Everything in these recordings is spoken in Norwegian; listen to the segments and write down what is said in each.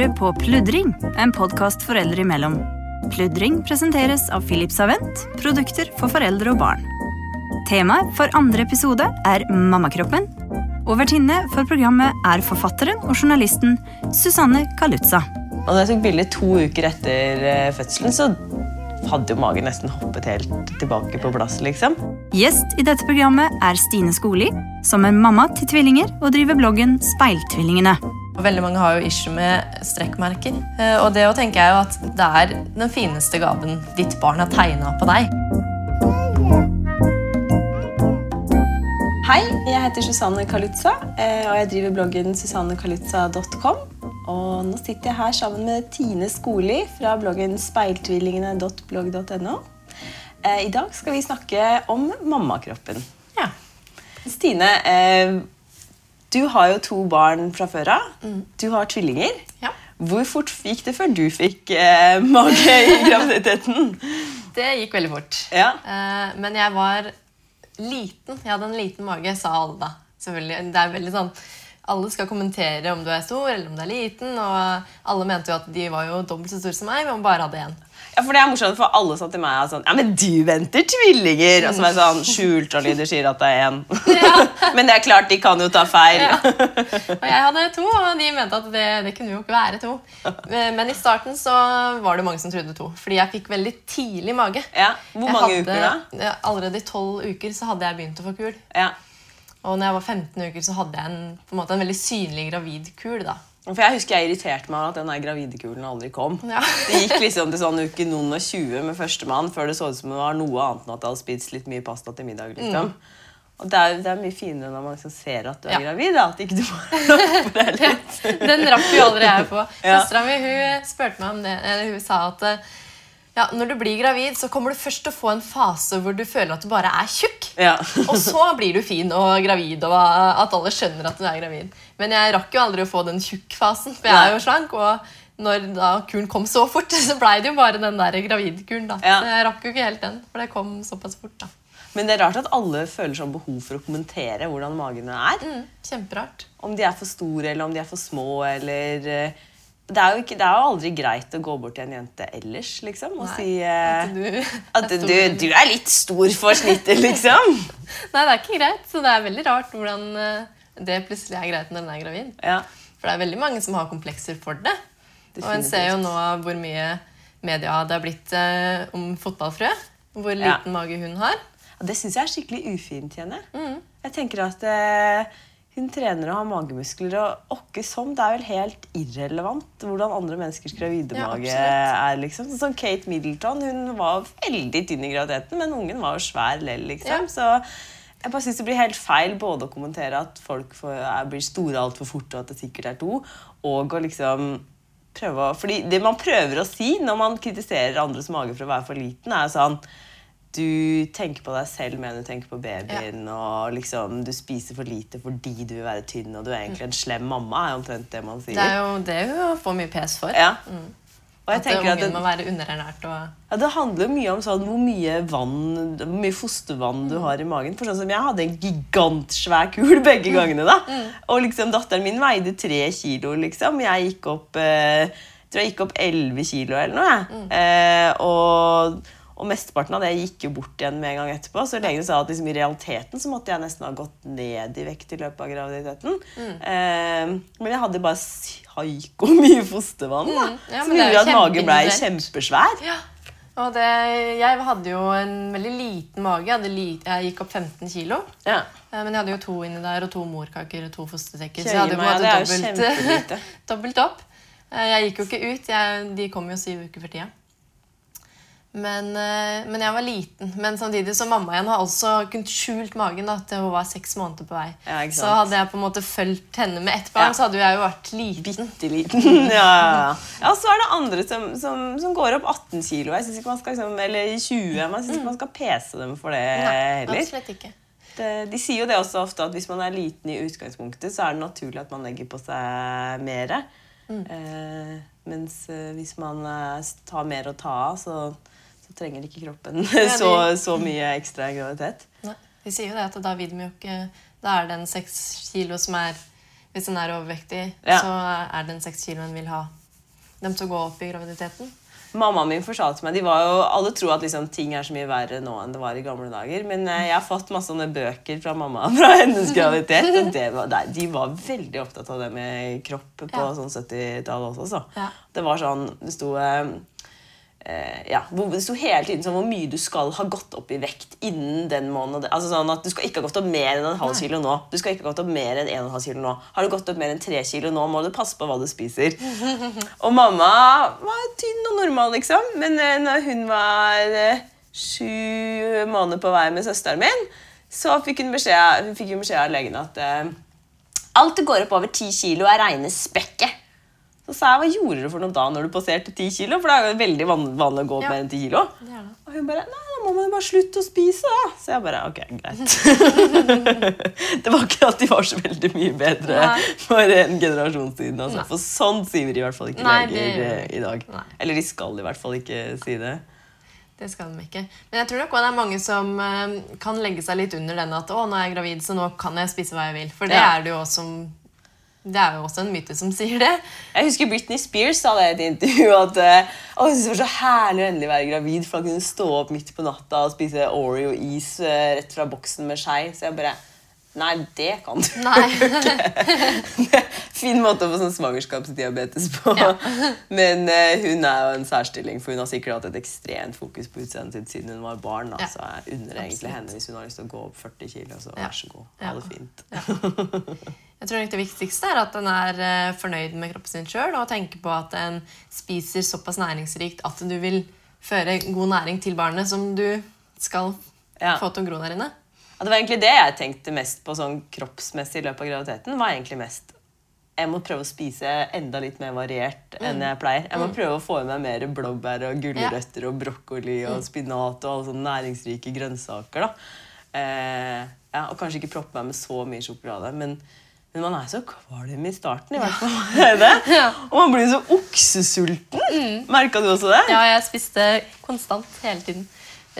hører på Pludring, en podkast foreldre imellom. Pludring presenteres av Philips Avent, produkter for foreldre og barn. Temaet for andre episode er mammakroppen. Og vertinne for programmet er forfatteren og journalisten Susanne Kalutza. Og da jeg tok bilde to uker etter eh, fødselen, så hadde jo magen nesten hoppet helt tilbake på plass. liksom. Gjest i dette programmet er Stine Skoli, som er mamma til tvillinger og driver bloggen Speiltvillingene. Veldig mange har jo issue med strekkmerker. Eh, Og det å tenke er jo at det er den fineste gaven ditt barn har tegna på deg. Hei, jeg heter Susanne Kalutza, eh, og jeg driver bloggen susannekalutza.com. Og nå sitter jeg her sammen med Tine Skoli fra bloggen speiltvillingene.blogg.no. Eh, I dag skal vi snakke om mammakroppen. Ja. Stine, eh, du har jo to barn fra før av. Du har tvillinger. Ja. Hvor fort gikk det før du fikk eh, mage i graviditeten? Det gikk veldig fort. Ja. Eh, Men jeg var liten. Jeg hadde en liten mage, sa alle da. Selvfølgelig. Det er veldig sånn alle skal kommentere om du er stor eller om du er liten. Og alle mente jo at de var jo dobbelt så store som meg, men bare hadde én. Ja, for det er morsomt, for alle sa til meg at sånn, ja, men du venter tvillinger. Og så var jeg sånn, sju ultralyder sier at det er én. men det er klart, de kan jo ta feil. Ja. Og jeg hadde to, og de mente at det, det kunne jo ikke være to. Men i starten så var det mange som trodde to, fordi jeg fikk veldig tidlig mage. Ja, Hvor mange hadde, uker da? Allerede i 12 uker så hadde jeg begynt å få kul. Ja. Og når jeg var 15 uker, så hadde jeg en, på en, måte en veldig synlig gravid kul. da. For Jeg husker jeg irriterte meg over at den der gravidekulen aldri kom. Ja. Det gikk liksom til sånn uke noen og 20 med førstemann før det så ut som det var noe annet enn at jeg hadde spist litt mye pasta til middag. liksom. Og det er, det er mye finere når man liksom ser at du er Mm. Ja. gravid. da, At ikke du bare rapper deg litt. Den rakk jo aldri jeg på. Ja. Søstera mi hun spurte meg om det. Hun sa at eh, ja, når du blir gravid, så kommer du først til å få en fase hvor du føler at du bare er tjukk. Ja. Og så blir du fin og gravid, og at alle skjønner at du er gravid. Men jeg rakk jo aldri å få den tjukk-fasen, for jeg er jo slank. Og når da kuren kom så fort, så blei det jo bare den der gravidkuren. da. Ja. Jeg rakk jo ikke helt den, for det kom såpass fort. da. Men det er rart at alle føler sånn behov for å kommentere hvordan magene er. Mm, kjemperart. Om de er for store, eller om de er for små, eller eh, det er, jo ikke, det er jo aldri greit å gå bort til en jente ellers, liksom, og Nei, si eh, At du, at du, du er litt stor for snittet, liksom. Nei, det er ikke greit. Så det er veldig rart hvordan eh, det plutselig er greit når en er gravid. Ja. For det er veldig mange som har komplekser for det. Og en ser jo nå hvor mye media det har blitt eh, om fotballfrø. Hvor Ja. liten mage hun har. Ja, det syns jeg er skikkelig ufint, Jenny. Mm. Jeg tenker at eh, hun trener og har magemuskler, og åkke som. Det er vel helt irrelevant hvordan andre menneskers gravidemage Ja, er. liksom. Sånn Kate Middleton. Hun var veldig tynn i graviditeten, men ungen var jo svær lell, liksom. Ja. Så jeg bare synes det blir helt feil både å kommentere at folk får, er, blir store altfor fort, og at det sikkert er to, og å liksom prøve å Fordi det man prøver å si når man kritiserer andres mage for å være for liten, er sånn du tenker på deg selv mer enn du tenker på babyen. Og liksom, du spiser for lite fordi du vil være tynn, og du er egentlig en slem mamma. er omtrent det man sier. Det er jo det hun får mye pes for. ja. Og jeg At ungen at det, må være underernært. og... ja, det handler jo mye om sånn, hvor mye vann, hvor mye fostervann Mm. du har i magen. For sånn som Jeg hadde en gigantsvær kul begge gangene. da. Mm. Og liksom datteren min veide tre kilo. liksom. Jeg gikk opp eh, jeg tror jeg gikk opp 11 kilo eller noe. jeg. Mm. Eh, og, og mesteparten av det gikk jo bort igjen med en gang etterpå. Så legen sa at liksom, i realiteten så måtte jeg nesten ha gått ned i vekt i løpet av graviditeten. Mm. Eh, men jeg hadde bare psyko mye fostervann, da. Mm. Ja, som gjorde at magen ble kjempesvær. Ja. Og det, jeg hadde jo en veldig liten mage. Jeg, hadde li, jeg gikk opp 15 kilo. Ja. Eh, Men jeg hadde jo to inni der, og to morkaker og to fostersekker. Så jeg hadde jo på en måte dobbelt, dobbelt opp. Eh, Jeg gikk jo ikke ut. Jeg, de kom jo syv uker for tida. Men, eh, men jeg var liten. Men samtidig så mamma igjen har også kunnet skjult magen da, til hun var seks måneder på vei. Ja, så hadde jeg på en måte fulgt henne med ett barn, Ja. så hadde jeg jo vært liten. Liten. Ja, ja, så er det andre som, som, som går opp 18 kilo. Jeg synes ikke man skal, liksom, eller 20. Man syns ikke man skal pese dem for det heller. absolutt ikke. Det, de sier jo det også ofte at hvis man er liten i utgangspunktet, så er det naturlig at man legger på seg mer. Eh, mens eh, hvis man eh, tar mer å ta av, så, så trenger ikke kroppen så, så mye ekstra graviditet. Nei, de sier jo det at da vil de jo ikke Da er det en seks kilo som er Hvis den er overvektig, Ja. så er det en seks kilo en vil ha dem til å gå opp i graviditeten? Mammaen min fortalte meg de var jo, Alle tror at liksom, ting er så mye verre nå enn det var i gamle dager. Men eh, jeg har fått masse sånne bøker fra mamma fra hennes graviditet. Og det var, nei, de var veldig opptatt av det med kropp på Ja. sånn 70-tallet også. Så. Ja. Det var sånn Det sto eh, ja, hvor- det sto hele tiden sånn hvor mye du skal ha gått opp i vekt innen den måneden. Altså sånn at Du skal ikke ha gått opp mer enn en halv kilo nå. Du skal ikke ha gått opp mer enn en og en halv kilo nå. Har du gått opp mer enn tre kilo nå, må du passe på hva du spiser. Og mamma var tynn og normal, liksom. Men eh, når hun var eh, sju måneder på vei med søsteren min, så fikk hun beskjed, hun fikk beskjed av legen at eh, alt det går opp over ti kilo, er reine spekket. Så sa jeg, hva gjorde du for noe da når du passerte 10 kilo? For det er jo veldig vanlig å gå opp Ja. mer enn 10 kilo. Det det. Og hun bare, nei, da må man jo bare slutte å spise da. Så jeg bare, ok, greit. det var ikke at de var så veldig mye bedre Nei. for en generasjon siden. Altså. For sånn sier de i hvert fall ikke Nei, leger det- eh, i dag. Nei. Eller de skal i hvert fall ikke si det. Det skal de ikke. Men jeg tror nok det er mange som eh, kan legge seg litt under den at å, nå er jeg gravid, så nå kan jeg spise hva jeg vil. For det Ja. er det jo også det er jo også en myte som sier det. Jeg husker Britney Spears sa det i et intervju at eh, å, hun syntes det var så herlig å endelig være gravid, for da kunne hun stå opp midt på natta og spise Oreo-is eh, rett fra boksen med skei. Så jeg bare Nei, det kan du ikke. fin måte å få sånn svangerskapsdiabetes på. Ja. Men uh, hun er jo en særstilling, for hun har sikkert hatt et ekstremt fokus på utseendet sitt siden hun var barn. Da. Ja. Så jeg unner egentlig henne hvis hun har lyst til å gå opp 40 kilo. Så Ja. vær så god. Ha det fint. Jeg tror det viktigste er at en er eh, fornøyd med kroppen sin sjøl og tenker på at en spiser såpass næringsrikt at du vil føre god næring til barnet som du skal Ja. få til å gro der inne. Ja, det var egentlig det jeg tenkte mest på sånn kroppsmessig i løpet av graviditeten. var egentlig mest jeg må prøve å spise enda litt mer variert Mm. enn jeg pleier. Jeg må prøve å få i meg mer blåbær og gulrøtter og brokkoli Mm. og spinat og alle sånne næringsrike grønnsaker. da. Eh, ja, og kanskje ikke proppe meg med så mye sjokolade. Men, men man er så kvalm i starten, i hvert fall. Det? Ja. Og man blir så oksesulten. Merka du også det? Ja, jeg spiste konstant hele tiden.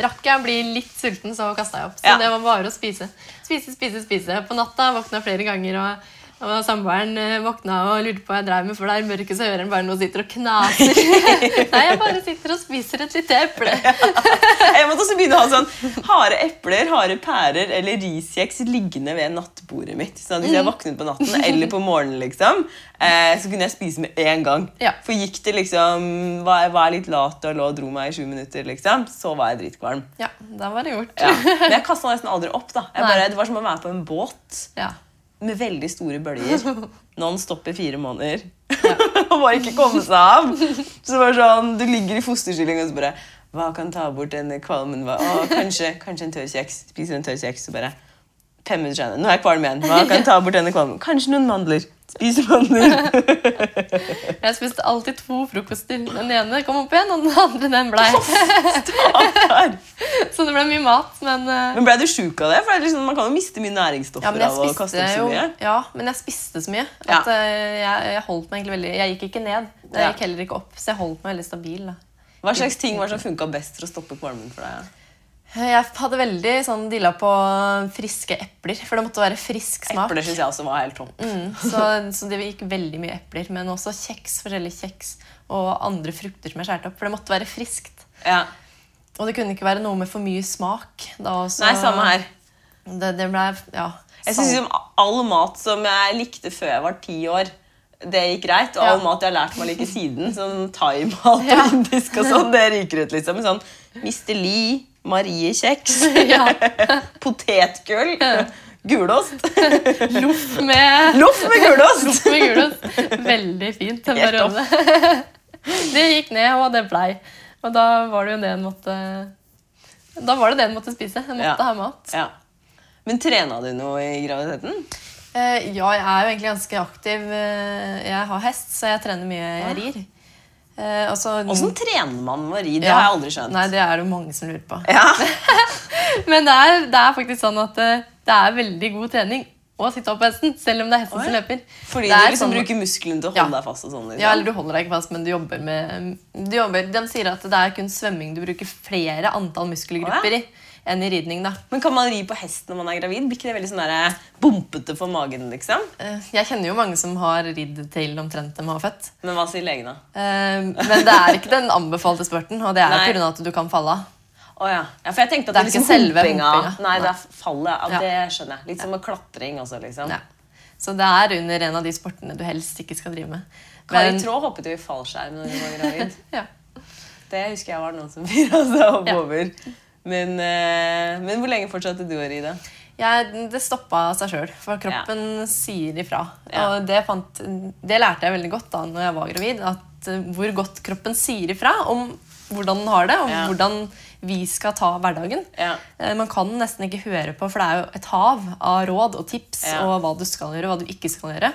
Rakk jeg å bli litt sulten, så kasta jeg opp. Så Ja. det var bare å spise. Spise, spise, spise. På natta våkna flere ganger, og, og samboeren eh, våkna og lurte på hva jeg drev med, for det er mørke, så hører han bare noe sitter og knaser. Nei, jeg bare sitter og spiser et lite eple. Jeg måtte også begynne å ha sånn harde epler, harde pærer eller riskjeks liggende ved nattbordet mitt. Så hvis Mm. jeg våknet på natten eller på morgenen, liksom, eh, så kunne jeg spise med en gang. Ja. For gikk det liksom var jeg, var jeg litt lat og lå og dro meg i sju minutter, liksom, så var jeg dritkvalm. Ja, da var det gjort. Ja. Men jeg kasta nesten aldri opp. da. Bare, det var som å være på en båt Ja. Med veldig store bølger. Non stop i fire måneder. og bare ikke komme seg av. Så det var sånn, Du ligger i fosterstilling og så bare Hva kan ta bort denne kvalmen? Hva? Å, kanskje, kanskje en tørr kjeks. Spiser en tørr kjeks, og bare Fem minutter senere. Nå er jeg kvalm igjen. Hva kan ta bort denne kvalmen? Kanskje noen mandler. Spiser mandler. Jeg spiste alltid to frokoster. Den ene kom opp igjen, og den andre den blei. Så det ble mye mat, men eh, Men ble du sjuk av det? For det liksom, Man kan jo miste mye næringsstoffer Ja, av å kaste opp så jo mye. Ja, men jeg spiste så mye Ja. at eh, jeg, jeg holdt meg egentlig veldig Jeg gikk ikke ned. Jeg gikk heller ikke opp, så jeg holdt meg veldig stabil. da. Hva slags ting var som funka best for å stoppe kvalmen for deg? Jeg hadde veldig sånn dilla på friske epler, for det måtte være frisk smak. Epler synes jeg også var helt tomt. Mm, så, så det gikk veldig mye epler, men også kjeks, forskjellige kjeks og andre frukter som jeg skjærte opp. For det måtte være friskt. Ja. Og det kunne ikke være noe med for mye smak. Da også, Nei, samme her. Det, det ble, ja, Jeg liksom All mat som jeg likte før jeg var ti år, det gikk greit. Og Ja. mat jeg har lært meg å like siden, sånn thaimat Ja. og indisk og sånn, det ryker ut. liksom. Sånn Mr. Marie-kjeks, ja, potetgull, gulost. Loff med Loff med gulost! Loff med gulost. Veldig fint en periode. Det gikk ned, og det blei. Og da var det jo det en måtte Da var det det en måtte spise. En måtte Ja. ha mat. Ja. Men trena du noe i graviditeten? Eh, ja, jeg er jo egentlig ganske aktiv. Eh, Jeg har hest, så jeg trener mye. Jeg rir. Eh, og så- trener man med å ri? Det Ja. har jeg aldri skjønt. Nei, det er det mange som lurer på. Ja. Men det er, det er faktisk sånn at det, det er veldig god trening å sitte opp på hesten, selv om det er hesten Oi. som løper. Fordi du liksom sånn- bruker musklene til å Ja. holde deg fast og sånn. Liksom. Ja, eller du holder deg ikke fast, men du jobber med du jobber, De sier at det er kun svømming du bruker flere antall muskelgrupper i enn i ridning. da. Men kan man ri på hest når man er gravid? Blir ikke det veldig sånn der bumpete for magen? liksom? Eh, Jeg kjenner jo mange som har ridd til omtrent de har født. Men hva sier legen, da? Eh, Men det er ikke den anbefalte spurten, og det er pga. at du kan falle av. Oh, ja. ja. For jeg tenkte at Det er det liksom ikke selve humpinga. Nei, det er fallet. Ja, Ja. Det skjønner jeg. Litt som med klatring også, liksom. Ja. Så det er under en av de sportene du helst ikke skal drive med. Kari Men- Traa hoppet jo i fallskjerm når hun var gravid. ja. Det husker jeg var noen som fyra seg opp over. Men, eh, men hvor lenge fortsatte du å ri, da? Ja, det stoppa seg sjøl, for kroppen sier ifra. Ja. Og det, fant, det lærte jeg veldig godt da når jeg var gravid. At eh, Hvor godt kroppen sier ifra om hvordan den har det, og Ja. hvordan vi skal ta hverdagen. Ja. Eh, Man kan nesten ikke høre på, for det er jo et hav av råd og tips Ja. og hva du skal gjøre og hva du ikke skal gjøre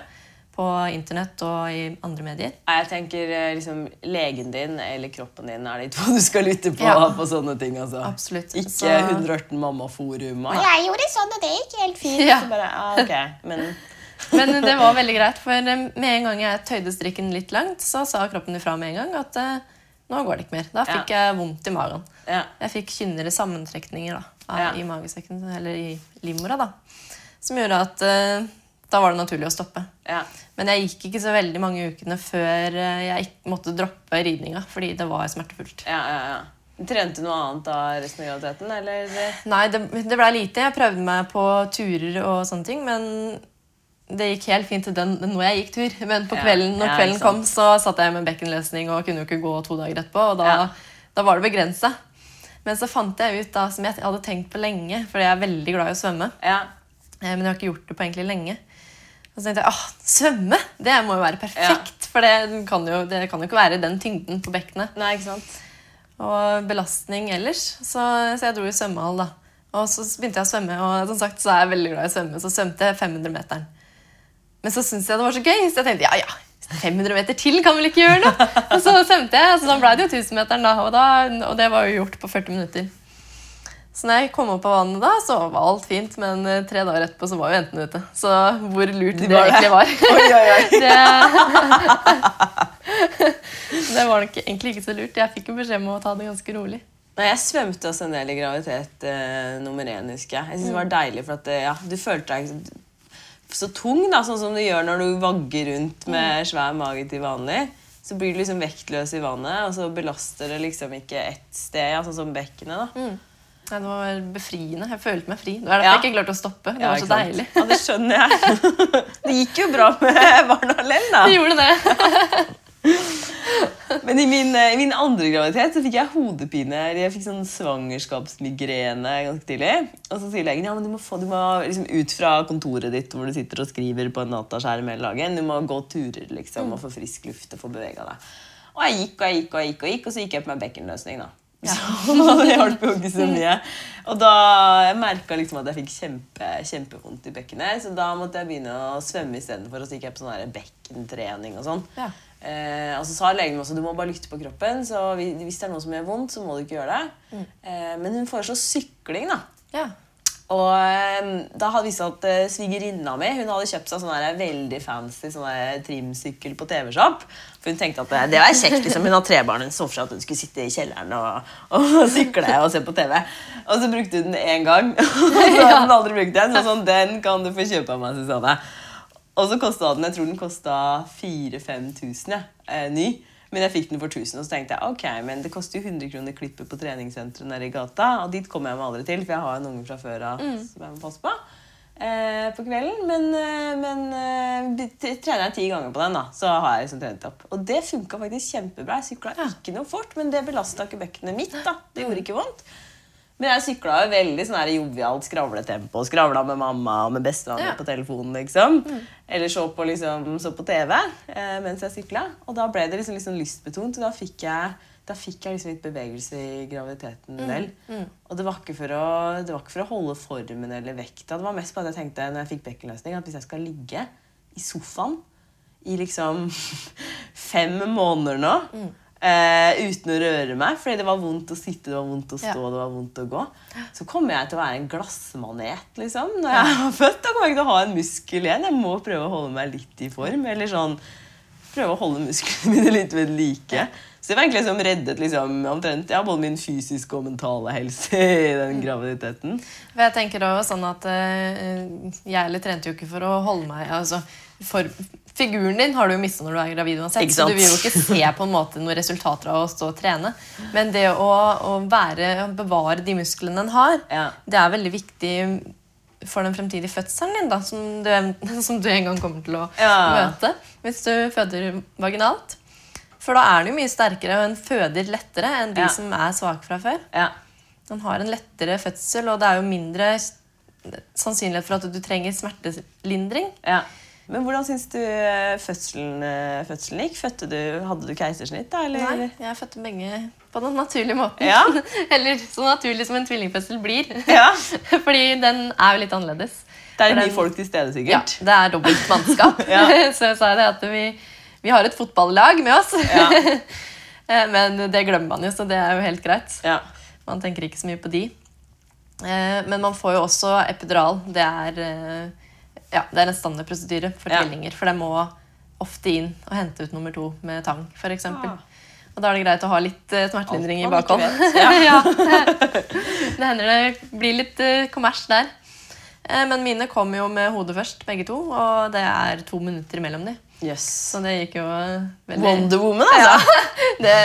på internett og i andre medier. Nei, Jeg tenker eh, liksom Legen din eller kroppen din er de to du skal lytte på Ja. på sånne ting. altså. Absolutt. Ikke Så- 118 mammaforum. Og, jeg gjorde sånn, og det gikk helt fint. Ja. Så bare, ah, ok. Men Men det var veldig greit, for eh, med en gang jeg tøyde strikken litt langt, så sa kroppen ifra med en gang at eh, nå går det ikke mer. Da fikk jeg vondt i magen. ja. Jeg fikk kynnere sammentrekninger da, av- Ja. i magesekken, eller i livmora, da. Som gjorde at eh, da var det naturlig å stoppe. ja. Men jeg gikk ikke så veldig mange ukene før eh, jeg måtte droppe ridninga, fordi det var smertefullt. ja, ja, ja. Trente du noe annet av resten av graviditeten, eller? Nei, det, det blei lite. Jeg prøvde meg på turer og sånne ting, men det gikk helt fint den, når jeg gikk tur. Men på kvelden, når kvelden kom, så satt jeg med bekkenløsning og kunne jo ikke gå to dager etterpå. Og da, da var det begrensa. Men så fant jeg ut, da, som jeg hadde tenkt på lenge, fordi jeg er veldig glad i å svømme, Ja. eh, men jeg har ikke gjort det på egentlig lenge. Og så tenkte jeg åh, svømme! Det må jo være perfekt. For det kan, jo, det kan jo ikke være den tyngden på bekkenet. Nei, ikke sant? Og belastning ellers. Så, så jeg dro i svømmehall, da. Og så begynte jeg å svømme, og som sagt så er jeg veldig glad i å svømme. Så svømte jeg 500-meteren. Men så syntes jeg det var så gøy, så jeg tenkte ja, ja, 500 meter til kan vel ikke gjøre noe? Og så svømte jeg, så da ble det jo 1000-meteren, da, og, da. og det var jo gjort på 40 minutter. Så når jeg kom opp av vannet da, så var alt fint, men eh, tre dager etterpå så var jo jentene ute. Så hvor lurt det var det. egentlig var. Oi, oi, oi. det, det var nok egentlig ikke så lurt. Jeg fikk jo beskjed om å ta det ganske rolig. Nei, Jeg svømte også en del i graviditet eh, nummer én, husker jeg. Jeg synes det var deilig, for at eh, ja, Du følte deg så- tung, da, sånn som du gjør når du vagger rundt med svær mage til vanlig. Så blir du liksom vektløs i vannet, og så belaster det liksom ikke ett sted, ja, sånn som bekkenet. da. Ja, det var befriende. Jeg følte meg fri. Det var derfor Ja. jeg ikke klarte å stoppe. Det Ja, var så deilig. Ja, Det skjønner jeg. Det gikk jo bra med barna lell, da. Det gjorde det. Men i min, eh, i min andre graviditet så fikk jeg hodepine. Jeg fikk sånn svangerskapsmigrene ganske tidlig. Og så sier legen ja, men du må, få, du må liksom ut fra kontoret ditt hvor du sitter og skriver på en dataskjerm hele dagen. Du må gå turer liksom, og få frisk luft og få bevega deg. Og jeg gikk og jeg gikk og jeg gikk, og jeg gikk, og så gikk jeg på meg bekkenløsning. da. Så det hjalp jo ikke så mye. Og da jeg merka liksom at jeg fikk kjempe, kjempevondt i bekkenet, så da måtte jeg begynne å svømme istedenfor. Og så gikk jeg på sånn bekkentrening og sånn. Ja. Eh, og så sa legen også du må bare lytte på kroppen. Så hvis det er noe som gjør vondt, så må du ikke gjøre det. Eh, men hun foreslo sykling. da. Ja. Og eh, da hadde vist seg at eh, svigerinna mi hun hadde kjøpt seg sånn veldig fancy sånn trimsykkel på TV-shop. For hun tenkte at det, det var kjekt. liksom. Hun har tre barn. Hun så for seg at hun skulle sitte i kjelleren og, og sykle og se på TV. Og så brukte hun den én gang. Og så hadde hun aldri brukt den. Så sånn, den kan du få kjøpe av meg, Susanne. Og så kosta den jeg tror den kosta 4000-5000 ja, eh, ny. Men jeg fikk den for 1000, og så tenkte jeg ok, men det koster jo 100 kroner klippet på treningssenteret nede i gata. Og dit kommer jeg meg aldri til, for jeg har en unge fra før av som jeg må passe på. Eh, på kvelden, Men, eh, men eh, trener jeg ti ganger på den, da, så har jeg liksom trent opp. Og det funka faktisk kjempebra. Jeg sykla ikke noe fort, men det belasta ikke bekkenet mitt. da. Det gjorde ikke vondt. Men jeg sykla jo veldig sånn jovialt skravletempo. Skravla med mamma og med bestevenner Ja. på telefonen. liksom. Eller så på, liksom, så på TV eh, mens jeg sykla. Og da ble det liksom, liksom lystbetont. Og da fikk jeg, da fikk jeg liksom litt bevegelse i graviditeten vel. Og det var, å, det var ikke for å holde formen eller vekta. Det var mest på at jeg tenkte når jeg fikk bekkenløsning, at hvis jeg skal ligge i sofaen i liksom fem måneder nå eh, uten å røre meg, fordi det var vondt å sitte, det var vondt å stå, Ja. det var vondt å gå. Så kommer jeg til å være en glassmanet, liksom. Når jeg er født, da kommer jeg ikke til å ha en muskel igjen. Jeg må prøve å holde meg litt i form, eller sånn prøve å holde musklene mine litt ved like. Så det var egentlig som reddet liksom, omtrent ja, både min fysiske og mentale helse i den graviditeten. For jeg tenker også sånn at uh, Jeg eller trente jo ikke for å holde meg altså, for, Figuren din har du jo mista når du er gravid uansett, så du vil jo ikke se på en måte noen resultater av å stå og trene. Men det å, å være, bevare de musklene en har, Ja. det er veldig viktig for den fremtidige fødselen din, da, som du, som du en gang kommer til å Ja. møte hvis du føder vaginalt. For da er den jo mye sterkere, og en føder lettere enn de Ja. som er svake fra før. Ja. Den har en lettere fødsel, og det er jo mindre sannsynlighet for at du trenger smertelindring. ja. Men hvordan syns du eh, fødselen, eh, fødselen gikk? Du, hadde du keisersnitt, da? Eller? Nei, jeg fødte begge på den naturlige måten. Ja. Eller så naturlig som en tvillingfødsel blir. Ja. Fordi den er jo litt annerledes. Det er mye den- folk til stede, Ja, det er dobbelt mannskap. Ja. så jeg sa det at vi, vi har et fotballag med oss. Ja. Eh, Men det glemmer man jo, så det er jo helt greit. Ja. Man tenker ikke så mye på de. Men man får jo også epidural. Det er, ja, det er en standardprosedyre for Ja. tvillinger. For de må ofte inn og hente ut nummer to med tang, f.eks. Ah. Og da er det greit å ha litt uh, smertelindring i bakhånd. ja. Ja. det hender det blir litt uh, kommers der. Eh, Men mine kom jo med hodet først, begge to. Og det er to minutter mellom de. Yes. Så det gikk jo veldig Wonder Woman, altså! det,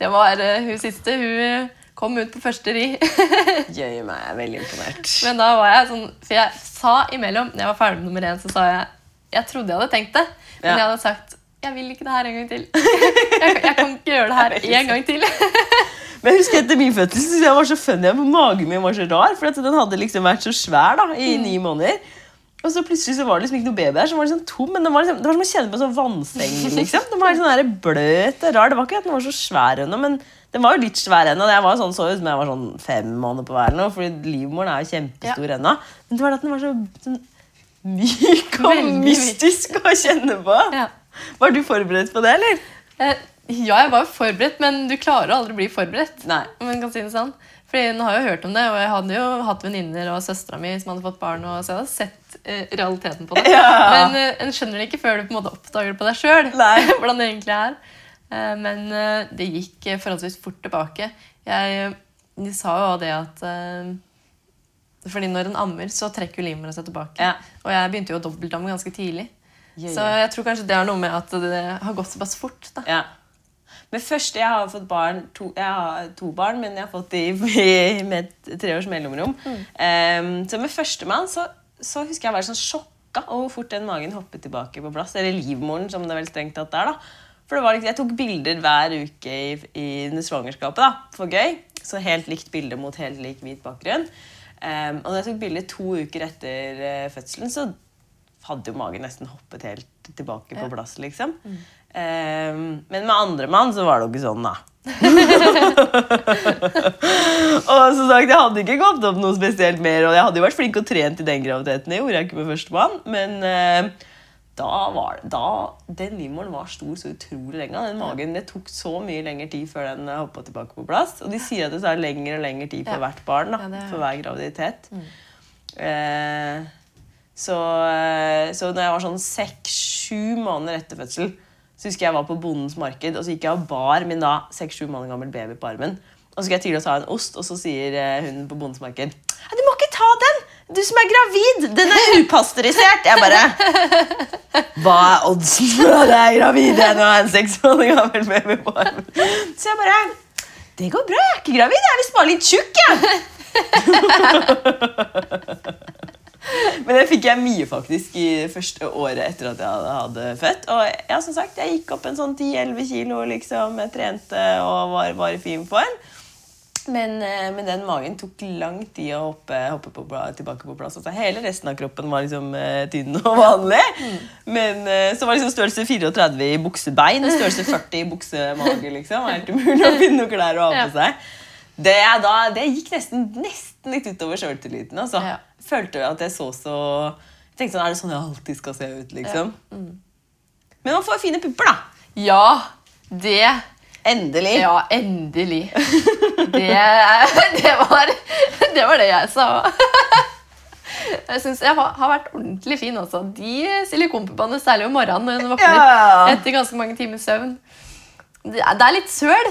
det var hun siste. Hun kom ut på første ri. Jøye meg jeg er veldig imponert. Men da var jeg sånn For jeg sa imellom, når jeg var ferdig med nummer én, så sa jeg Jeg trodde jeg hadde tenkt det, men Ja. jeg hadde sagt jeg vil ikke det her en gang til. Jeg, jeg kan ikke gjøre det her en gang til. Men jeg husker etter min fødsel så jeg var så funny at magen min var så rar. For den hadde liksom vært så svær da, i Mm. ni måneder. Og så plutselig så var det liksom ikke noe baby der. Så var det liksom tom, men det var liksom, Det var som å kjenne på en sånn vannseng. liksom. Den var sånn der bløt og rar. Det var ikke at den var så svær ennå, men den var jo litt svær ennå. Jeg var sånn, så ut som jeg var sånn fem måneder på hver, eller noe, fordi livmoren er jo kjempestor ennå. Men det var at den var så sånn myk og Veldig myk. mystisk å kjenne på. Ja. Var du forberedt på det, eller? Eh, Ja, jeg var jo forberedt, men du klarer å aldri bli forberedt. Nei. Om man kan si det sånn. Fordi Nå har jeg jo hørt om det, og jeg hadde jo hatt venninner og søstera mi som hadde fått barn. Og så jeg hadde sett eh, realiteten på det. Ja. Men eh, en skjønner det ikke før du på en måte oppdager det på deg sjøl. Hvordan det egentlig er. Eh, men eh, det gikk eh, forholdsvis fort tilbake. Jeg, de sa jo det at fordi når en ammer, så trekker livmora seg tilbake. Ja. Og jeg begynte jo å dobbeltamme ganske tidlig. Ja, Så jeg tror kanskje det har noe med at det har gått såpass fort. da. Ja. Men først, Jeg har fått barn, to, jeg har to barn, men jeg har fått de med et tre års mellomrom. Um, så med førstemann så, så husker jeg å være sånn sjokka over hvor fort den magen hoppet tilbake på plass. Eller livmoren, som det vel strengt tatt er. da. For det var liksom, Jeg tok bilder hver uke i, i svangerskapet da, for gøy. Så helt likt bilde mot helt lik hvit bakgrunn. Um, og da jeg tok bilde to uker etter uh, fødselen, så hadde jo magen nesten hoppet helt tilbake på plass, liksom. Ehm, men med andre mann så var det jo ikke sånn, da. og som sagt, jeg hadde ikke kommet opp noe spesielt mer, og jeg hadde jo vært flink og trent i den graviditeten. Det gjorde jeg ikke med førstemann, men eh, da var da, den livmoren var stor så utrolig lenge. Den magen, Det tok så mye lengre tid før den hoppa hoppet tilbake på plass. Og de sier at det tar lengre og lengre tid for Ja. hvert barn. da, Ja, det For hver graviditet. Eh, så, eh, så når jeg var sånn seks-sju måneder etter fødsel, så husker jeg jeg var på Bondens marked, og så gikk jeg og bar min da seks-sju måneder gammel baby på armen. Og så skal jeg til å ta en ost, og så sier eh, hun på Bondens marked Du må ikke ta den! Du som er gravid! Den er upasteurisert! Jeg bare Hva er oddsen for at jeg er gravid jeg nå er en seks gammel baby på? Så jeg bare Det går bra, jeg er ikke gravid. Jeg er visst bare litt tjukk, jeg. Men det fikk jeg mye faktisk i det første året etter at jeg hadde født. Og ja, som sagt, jeg gikk opp en sånn 10-11 kilo, liksom. Jeg trente og var, var i fin form. Men, eh, men den magen tok lang tid å hoppe, hoppe på, tilbake på plass. Altså, hele resten av kroppen var liksom eh, tynn og vanlig. Men eh, så var liksom størrelse 34 i buksebein, og størrelse 40 i buksemage. liksom. Helt umulig å finne noen klær å ha på seg. Det, da, det gikk nesten, nesten litt utover sjøltilliten. Altså. Ja. Følte at jeg så så Jeg tenkte sånn, Er det sånn jeg alltid skal se ut? liksom? Men man får fine pupper, da. Ja, det Endelig. Ja, endelig. Det, det, var, det var det jeg sa. Jeg syns jeg har vært ordentlig fin også. De silikonpuppene, særlig om morgenen når hun våkner Ja. etter ganske mange timers søvn. Det er, litt søl.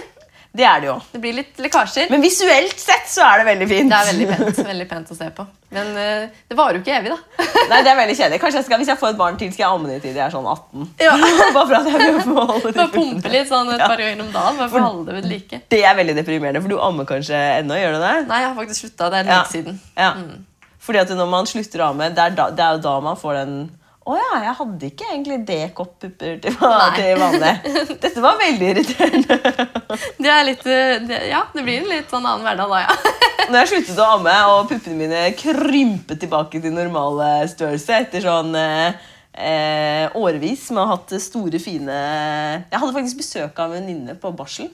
Det er det jo. Det blir litt lekkasjer. Men visuelt sett så er det veldig fint. Det er veldig pent, veldig pent å se på. Men uh, det varer jo ikke evig, da. Nei, det er veldig kjedelig. Kanskje jeg skal, Hvis jeg får et barn til, skal jeg amme det til de er sånn 18. Ja. Bare for at jeg vil holde de Bare pumpe litt sånn et Ja. par ganger om dagen. Bare for å holde det ved like. Det er veldig deprimerende, for du ammer kanskje ennå, gjør du det? Nei, jeg har faktisk slutta. Det er Ja. lenge siden. Ja. Fordi at når man slutter å amme, det er, da, det er jo da man får den Å ja, jeg hadde ikke egentlig D-kopp-pupper til, til vanlig. Dette var veldig irriterende. Det er litt, eh, det, ja, det blir en litt sånn annen hverdag da, ja. Når jeg sluttet å amme, og puppene mine krympet tilbake til normale størrelse etter sånn eh, eh, årevis med å ha hatt store, fine Jeg hadde faktisk besøk av en venninne på barsel.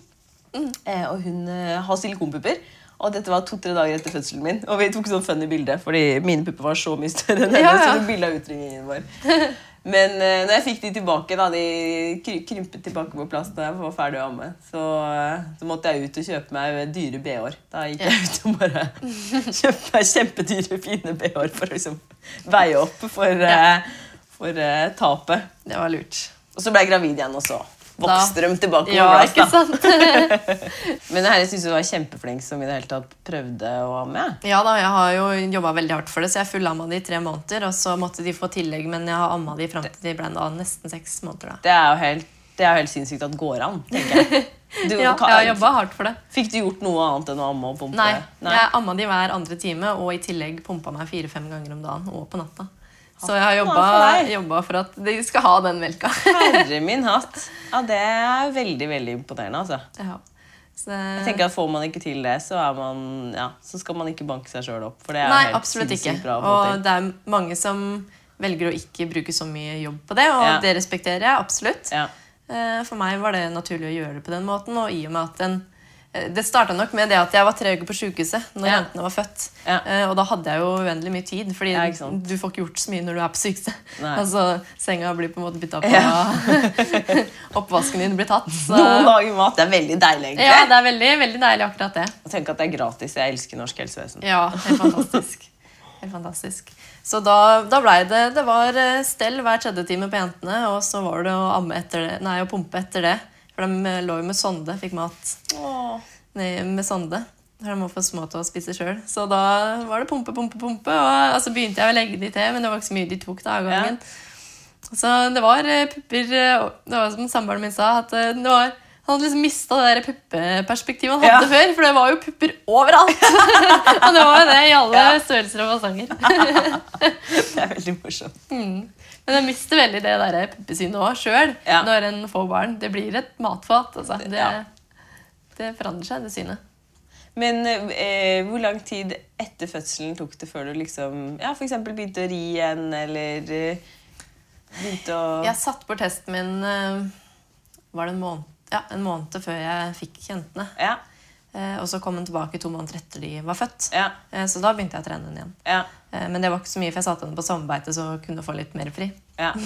Eh, og hun har silikonpupper. Og dette var to-tre dager etter fødselen min. Og vi tok sånn funny bilde, fordi mine pupper var så mye større enn hennes. Ja, ja. Bilde av utringningen vår. Men uh, når jeg fikk de tilbake, da, de krympet tilbake på plass da jeg var ferdig å amme, så, uh, så måtte jeg ut og kjøpe meg dyre BH-er. Da gikk jeg ut og bare kjøpte meg kjempedyre, fine BH-er for å liksom veie opp for, uh, for tapet. Det var lurt. Og så ble jeg gravid igjen, og så vokste de tilbake på Ja, plass. ikke da. Men jeg syns du var kjempeflink som i det hele tatt prøvde å amme. Ja da, jeg har jo jobba veldig hardt for det, så jeg fullamma de i tre måneder. Og så måtte de få tillegg, men jeg har amma de fram til de ble da nesten seks måneder. da. Det er jo helt, det er jo helt sinnssykt at det går an, tenker jeg. Du, Ja, jeg har jobba hardt for det. Fikk du gjort noe annet enn å amme og pumpe? Nei, jeg amma de hver andre time, og i tillegg pumpa meg fire-fem ganger om dagen og på natta. Så jeg har jobba, for jobba for at de skal ha den melka. Herre min hatt. Ja, det er veldig, veldig imponerende, altså. Ja. Så, Jeg tenker at Får man ikke til det, så, er man, ja, så skal man ikke banke seg sjøl opp. For det er Nei, helt absolutt ikke. bra Og det er mange som velger å ikke bruke så mye jobb på det, og Ja. det respekterer jeg absolutt. Ja. Eh, For meg var det naturlig å gjøre det på den måten, og i og med at den eh, det starta nok med det at jeg var tre uker på sjukehuset når Ja. jentene var født. Ja. Eh, Og da hadde jeg jo uendelig mye tid, fordi Ja, du får ikke gjort så mye når du er på sykehuset. Altså, senga blir på en måte bytta på, Ja. oppvasken din blir tatt. Så. Noen lager mat. Det er veldig deilig, egentlig. Ja, det er veldig, veldig deilig akkurat det. Og tenk at det er gratis. Jeg elsker norsk helsevesen. Ja, helt fantastisk. Helt fantastisk. Så da, da blei det Det var eh, stell hver tredje time på jentene, og så var det å amme etter det, nei, å pumpe etter det. For de eh, lå jo med sonde, fikk mat nei, med sonde. For de var for små til å spise sjøl. Så da var det pumpe, pumpe, pumpe. Og altså begynte jeg å legge de til, men det var ikke så mye de tok da av gangen. Så det var eh, pupper eh, Det var som samboeren min sa, at eh, det var han hadde liksom mista det der puppeperspektivet han hadde Ja. før. For det var jo pupper overalt! og det var jo det i alle Ja. størrelser og fasonger. Det er veldig morsomt. Men jeg mister veldig det der puppesynet òg sjøl Ja. når en får barn. Det blir et matfat. Altså. Det, Ja. det forandrer seg, det synet. Men eh, hvor lang tid etter fødselen tok det før du liksom ja, for eksempel begynte å ri igjen, eller eh, begynte å Jeg satte bort testen min eh, var det en måned, ja, en måned før jeg fikk jentene. Ja. Eh, og så kom hun tilbake to måneder etter de var født. Ja. Eh, så da begynte jeg å trene henne igjen. Ja. Eh, men det var ikke så mye, for jeg satte henne på sommerbeite, så hun kunne få litt mer fri. ja.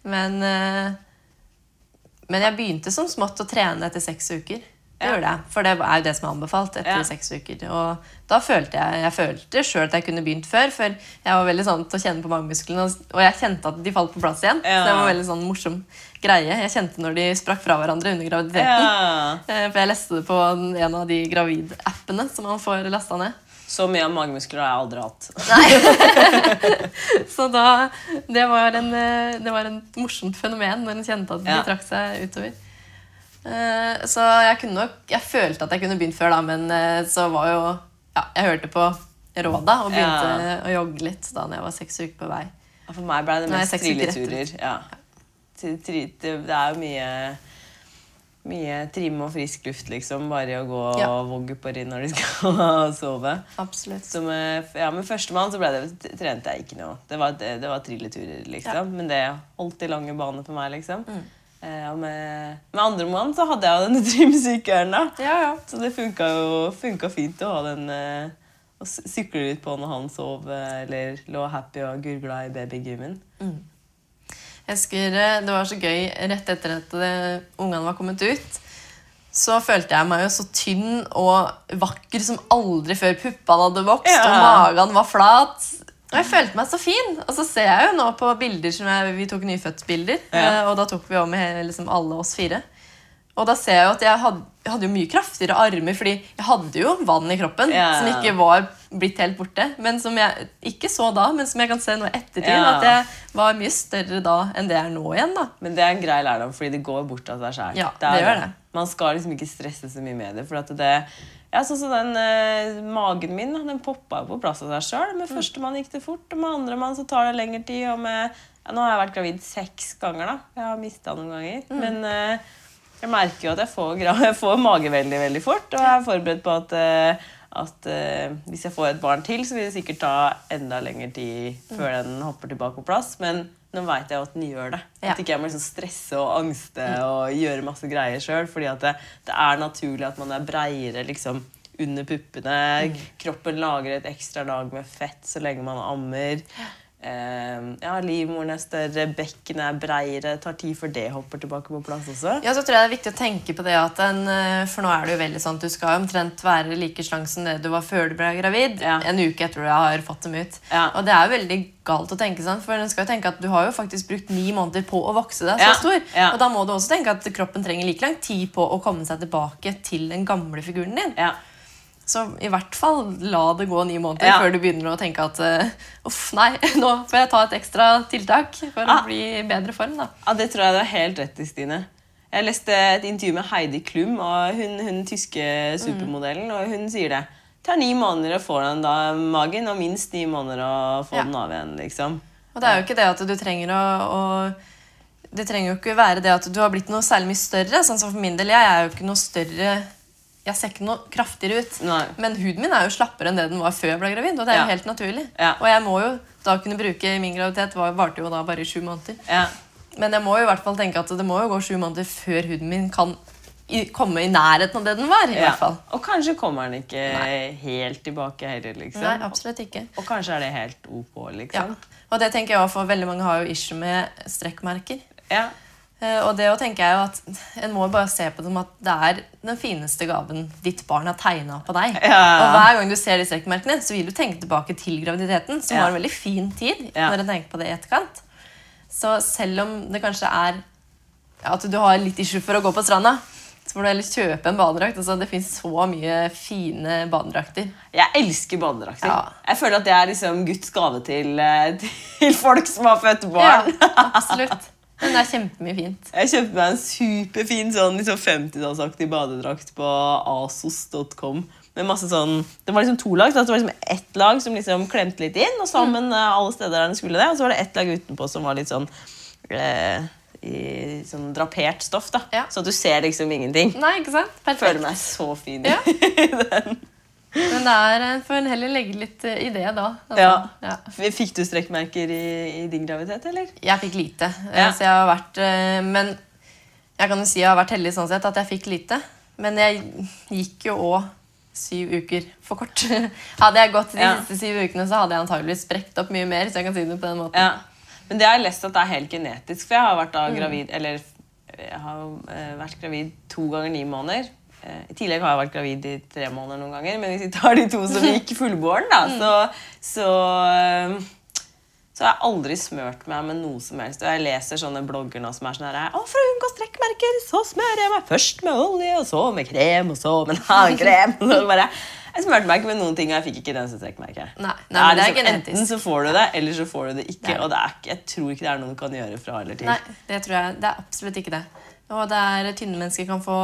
Men, men jeg begynte som smått å trene etter seks uker. Det gjør jeg, For det er jo det som er anbefalt etter Ja. seks uker. Og da følte jeg jeg følte sjøl at jeg kunne begynt før, for jeg var veldig sånn til å kjenne på magemusklene, og- jeg kjente at de falt på plass igjen. Ja. Så det var veldig sånn morsom greie. Jeg kjente når de sprakk fra hverandre under graviditeten. ja. Eh, For jeg leste det på en av de gravid-appene som man får lasta ned. Så mye av magemuskler har jeg aldri hatt. Så da, det var, en, eh, det var en morsomt fenomen når en kjente at de trakk seg utover. Eh, Så jeg kunne nok Jeg følte at jeg kunne begynt før, da, men eh, så var jo Ja, jeg hørte på råda og begynte å jogge litt da når jeg var seks uker på vei. For meg ble det mest trilleturer. Ja. Det er jo mye mye trim og frisk luft, liksom. Bare å gå Ja. og vogge på inn når de skal sove. Absolutt. Så med, ja, med førstemann så det, trente jeg ikke noe. Det var, det, det var trilleturer, liksom. Ja. Men det holdt i lange baner for meg, liksom. Mm. Eh, og med, med andre mann så hadde jeg jo denne trimsykkelen. Ja, ja. Så det funka jo funka fint å ha den og sykle litt på når han sov eh, eller lå happy og gurgla i babygymmen. Jeg husker eh, Det var så gøy rett etter at eh, ungene var kommet ut. så følte jeg meg jo så tynn og vakker som aldri før. Puppene hadde vokst, Ja. og magen var flat. Og jeg følte meg så fin. Og så ser jeg jo nå på bilder som jeg, Vi tok nyfødtbilder, Ja. eh, og da tok vi om med liksom alle oss fire. Og da ser jeg jo at jeg hadde, jeg hadde mye kraftigere armer, fordi jeg hadde jo vann i kroppen Ja. som ikke var blitt helt borte. Men som jeg ikke så da, men som jeg kan se nå i ettertid. Ja. At jeg var mye større da enn det jeg er nå igjen. da. Men det er en grei lærdom, fordi det går bort av seg sjæl. Ja, det gjør det. Man skal liksom ikke stresse så mye med det. For at det ja, sånn som den eh, Magen min den poppa jo på plass av seg sjøl. Med førstemann gikk det fort, og med andremann så tar det lengre tid. Og med, ja, nå har jeg vært gravid seks ganger. da. Jeg har mista noen ganger. Men eh, jeg merker jo at jeg får, jeg får mage veldig veldig fort. Og jeg er forberedt på at, eh, at uh, hvis jeg får et barn til, så vil det sikkert ta enda lengre tid før den hopper tilbake på plass. Men nå veit jeg at den gjør det. Ja. At ikke jeg må liksom stresse og angste og gjøre masse greier sjøl. Fordi det, det er naturlig at man er breiere liksom, under puppene. Kroppen lager et ekstra lag med fett så lenge man ammer. Eh, ja, Livmoren er større, bekkenet er breiere. Tar tid før det hopper tilbake på plass også. Ja, så tror jeg det er viktig å tenke på det at en, eh, For nå er det jo veldig sånn at du skal omtrent være like slank som det du var før du ble gravid. Ja. En uke etter du har fått dem ut. Ja. Og det er jo veldig galt å tenke sånn, for en skal jo tenke at du har jo faktisk brukt ni måneder på å vokse deg så stor. Og da må du også tenke at kroppen trenger like lang tid på å komme seg tilbake til den gamle figuren din. Ja. Så i hvert fall la det gå ni måneder Ja. før du begynner å tenke at eh, uff, nei, nå får jeg ta et ekstra tiltak for Ja. å bli i bedre form. da. ja, det tror jeg du har helt rett i, Stine. Jeg leste et intervju med Heidi Klum, og hun, hun tyske supermodellen, og hun sier det. Det tar ni måneder å få den da magen, og minst ni måneder å få Ja. den av igjen. liksom. Og det er jo ikke det at du trenger å, å Det trenger jo ikke være det at du har blitt noe særlig mye større. Sånn som for min del, Jeg er jo ikke noe større Jeg ser ikke noe kraftigere ut. Nei. Men huden min er jo slappere enn det den var før jeg ble gravid. Og det er Ja. jo helt naturlig. Ja. Og jeg må jo da kunne bruke Min graviditet var- varte jo da bare i sju måneder. Ja. Men jeg må jo i hvert fall tenke at det må jo gå sju måneder før huden min kan i, komme i nærheten av det den var. i Ja. hvert fall. Og kanskje kommer den ikke helt tilbake heller, liksom. Nei, absolutt ikke. Og kanskje er det helt ok, Ja. liksom. Og det tenker jeg også, for veldig mange har jo issue med strekkmerker. Ja. Eh, Og det å tenke jeg jo at En må bare se på det som at det er den fineste gaven ditt barn har tegna på deg. Ja. Og hver gang du ser de strekkmerkene, så vil du tenke tilbake til graviditeten, som Ja. var en veldig fin tid. Ja. når du tenker på det i etterkant. Så selv om det kanskje er at du har litt issue for å gå på stranda, så får du heller kjøpe en badedrakt. Altså, det fins så mye fine badedrakter. Jeg elsker badedrakter. Ja. Jeg føler at det er liksom Guds gave til, eh, til folk som har født barn. Ja, absolutt. Men det er kjempemye fint. Jeg kjøpte meg en superfin sånn liksom 50-tallsaktig badedrakt på asos.com. Med masse sånn, Det var liksom to lag. Så det var liksom ett lag som liksom klemte litt inn, og sammen Mm. eh, alle steder der den skulle det. Og så var det ett lag utenpå som var litt sånn eh, i sånn drapert stoff. da. Ja. Så du ser liksom ingenting. Nei, ikke sant? Perfekt. føler meg så fin. i Ja. Men det er, eh, får en heller legge litt eh, i det, da. Altså, Ja. ja. Fikk du strekkmerker i, i din graviditet, eller? Jeg fikk lite. eh, Ja. Så jeg har vært Men jeg kan jo si jeg har vært heldig sånn sett at jeg fikk lite. Men jeg gikk jo òg syv uker for kort. Hadde jeg gått de Ja. siste syv ukene, så hadde jeg antageligvis sprekt opp mye mer. Så jeg kan si det på den måten. Ja. Men det har jeg lest at det er helt genetisk. For jeg har vært da Mm. Eller jeg har vært gravid to ganger ni måneder. Eh, I tillegg har jeg vært gravid i tre måneder noen ganger. Men hvis vi tar de to som gikk fullbåren, da, Mm. så, så eh, så har jeg aldri smørt meg med noe som helst. Og jeg leser sånne blogger nå som er sånn her Å, for å unngå strekkmerker, så smører jeg meg først med olje, og så med krem, og så med en annen krem. Så bare, jeg smurte meg ikke med noen ting, og jeg fikk ikke den som Nei, nei, det er liksom, genetisk. Enten så får du det, eller så får du det ikke. Det Og det er jeg tror ikke det er noe du kan gjøre fra eller til. Nei, det tror jeg. Det er absolutt ikke det. Og det er, tynne mennesker kan få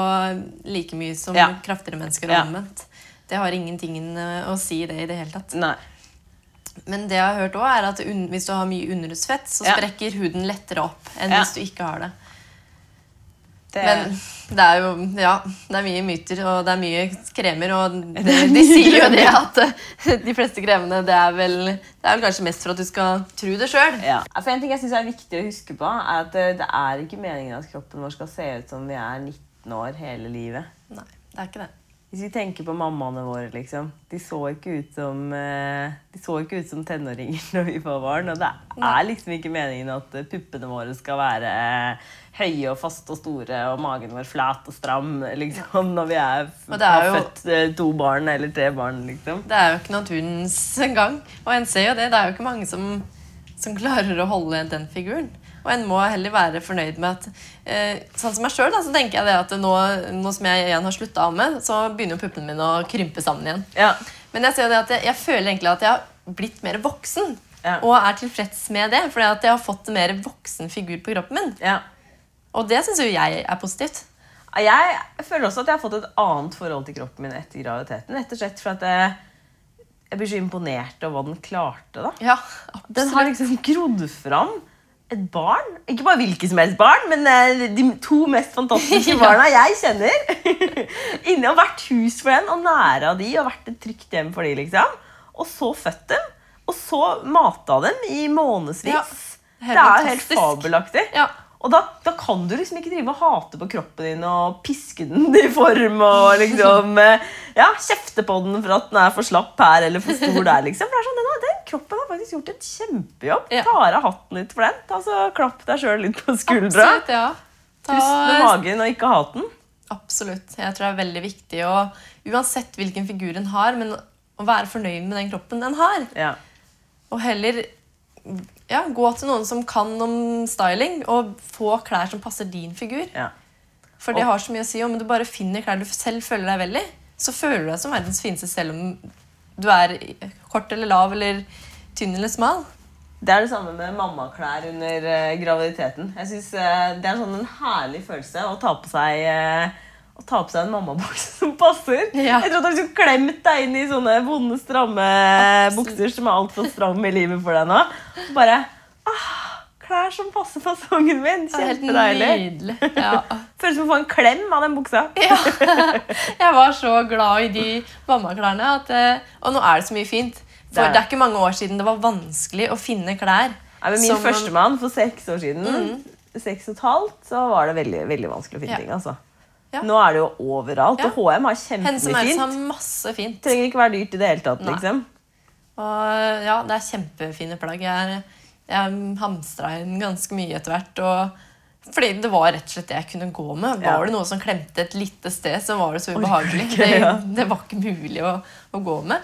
like mye som Ja. kraftigere mennesker. Ja. omvendt. Det har ingenting eh, å si det i det hele tatt. Nei. Men det jeg har hørt også er at hvis du har mye underhudsfett, så sprekker huden lettere opp enn hvis du ikke har det. Det, Men det er jo ja, det er mye myter, og det er mye kremer. Og de, de sier jo det at eh, de fleste kremene det er, vel, det er vel kanskje mest for at du skal tro det sjøl. ja. For En ting jeg synes er viktig å huske på, er at det, det er ikke meningen at kroppen vår skal se ut som vi er 19 år hele livet. Nei, det er ikke det. Hvis vi tenker på mammaene våre, liksom. De så ikke ut som, eh, de så ikke ut som tenåringer når vi var barn. Og det er liksom ikke meningen at eh, puppene våre skal være eh, høye og faste og store, og magen vår flat og stram liksom, når vi er, er har jo- født eh, to barn eller tre barn. liksom. Det er jo ikke naturens gang. Og en ser jo det. Det er jo ikke mange som, som klarer å holde den figuren. Og en må heller være fornøyd med at eh, Sånn som meg sjøl, så tenker jeg det at nå, nå som jeg igjen har slutta å amme, så begynner jo puppene mine å krympe sammen igjen. Ja. Men jeg ser jo det at jeg, jeg føler egentlig at jeg har blitt mer voksen. Ja. Og er tilfreds med det, fordi at jeg har fått en mer voksen figur på kroppen min. ja. Og det syns jo jeg er positivt. Jeg føler også at jeg har fått et annet forhold til kroppen min etter graviditeten. Rett og slett for at jeg, jeg blir så imponert over hva den klarte. da. Ja, Den har liksom grodd fram et barn. Ikke bare hvilket som helst barn, men eh, de to mest fantastiske barna jeg kjenner. Inni og vært hus for den, og nære av de, og vært et trygt hjem for de, liksom. Og så født dem, og så mata dem i månedsvis. Ja, det er jo helt fabelaktig. Ja. Og da, da kan du liksom ikke drive og hate på kroppen din og piske den i form og liksom eh, ja, kjefte på den for at den er for slapp her eller for stor der. liksom. For det er sånn, den, den kroppen har faktisk gjort en kjempejobb. Ja. Av hatten litt for den. Ta så Klapp deg sjøl litt på skuldra. Absolutt, ja. Ta- med magen og ikke hat den. Absolutt. Jeg tror det er veldig viktig å, uansett hvilken figur en har, men å være fornøyd med den kroppen den har. Ja. Og heller ja, gå til noen som kan om styling, og få klær som passer din figur. Ja. For det Og- har så mye å si. Om du bare finner klær du selv føler deg vel i, så føler du deg som verdens fineste selv om du er kort eller lav eller tynn eller smal. Det er det samme med mammaklær under eh, graviditeten. Jeg synes eh, Det er sånn en herlig følelse å ta på seg eh, å ta på seg en mammabukse som passer. Ja. Jeg tror du liksom klemt deg inn i sånne vonde, stramme Absolutt. bukser som er altfor stramme i livet for deg nå. Og bare ah, Klær som passer fasongen min. Kjempedeilig. Ja. Føles som å få en klem av den buksa. Ja. Jeg var så glad i de mammaklærne. At, eh, og nå er det så mye fint. For Det er det er ikke mange år siden det var vanskelig å finne klær. Nei, men min førstemann for seks år siden, seks og et halvt, så var det veldig, veldig vanskelig å finne ting. altså. Ja. Nå er det jo overalt, Ja. og HM har Hennes Maurits fint. har masse fint. trenger ikke være dyrt i det hele tatt. Liksom. Og ja, det er kjempefine plagg. Jeg, jeg hamstra inn ganske mye etter hvert. Og fordi det var rett og slett det jeg kunne gå med. Var Ja. det noe som klemte et lite sted, så var det så ubehagelig. Det, det var ikke mulig å, å gå med.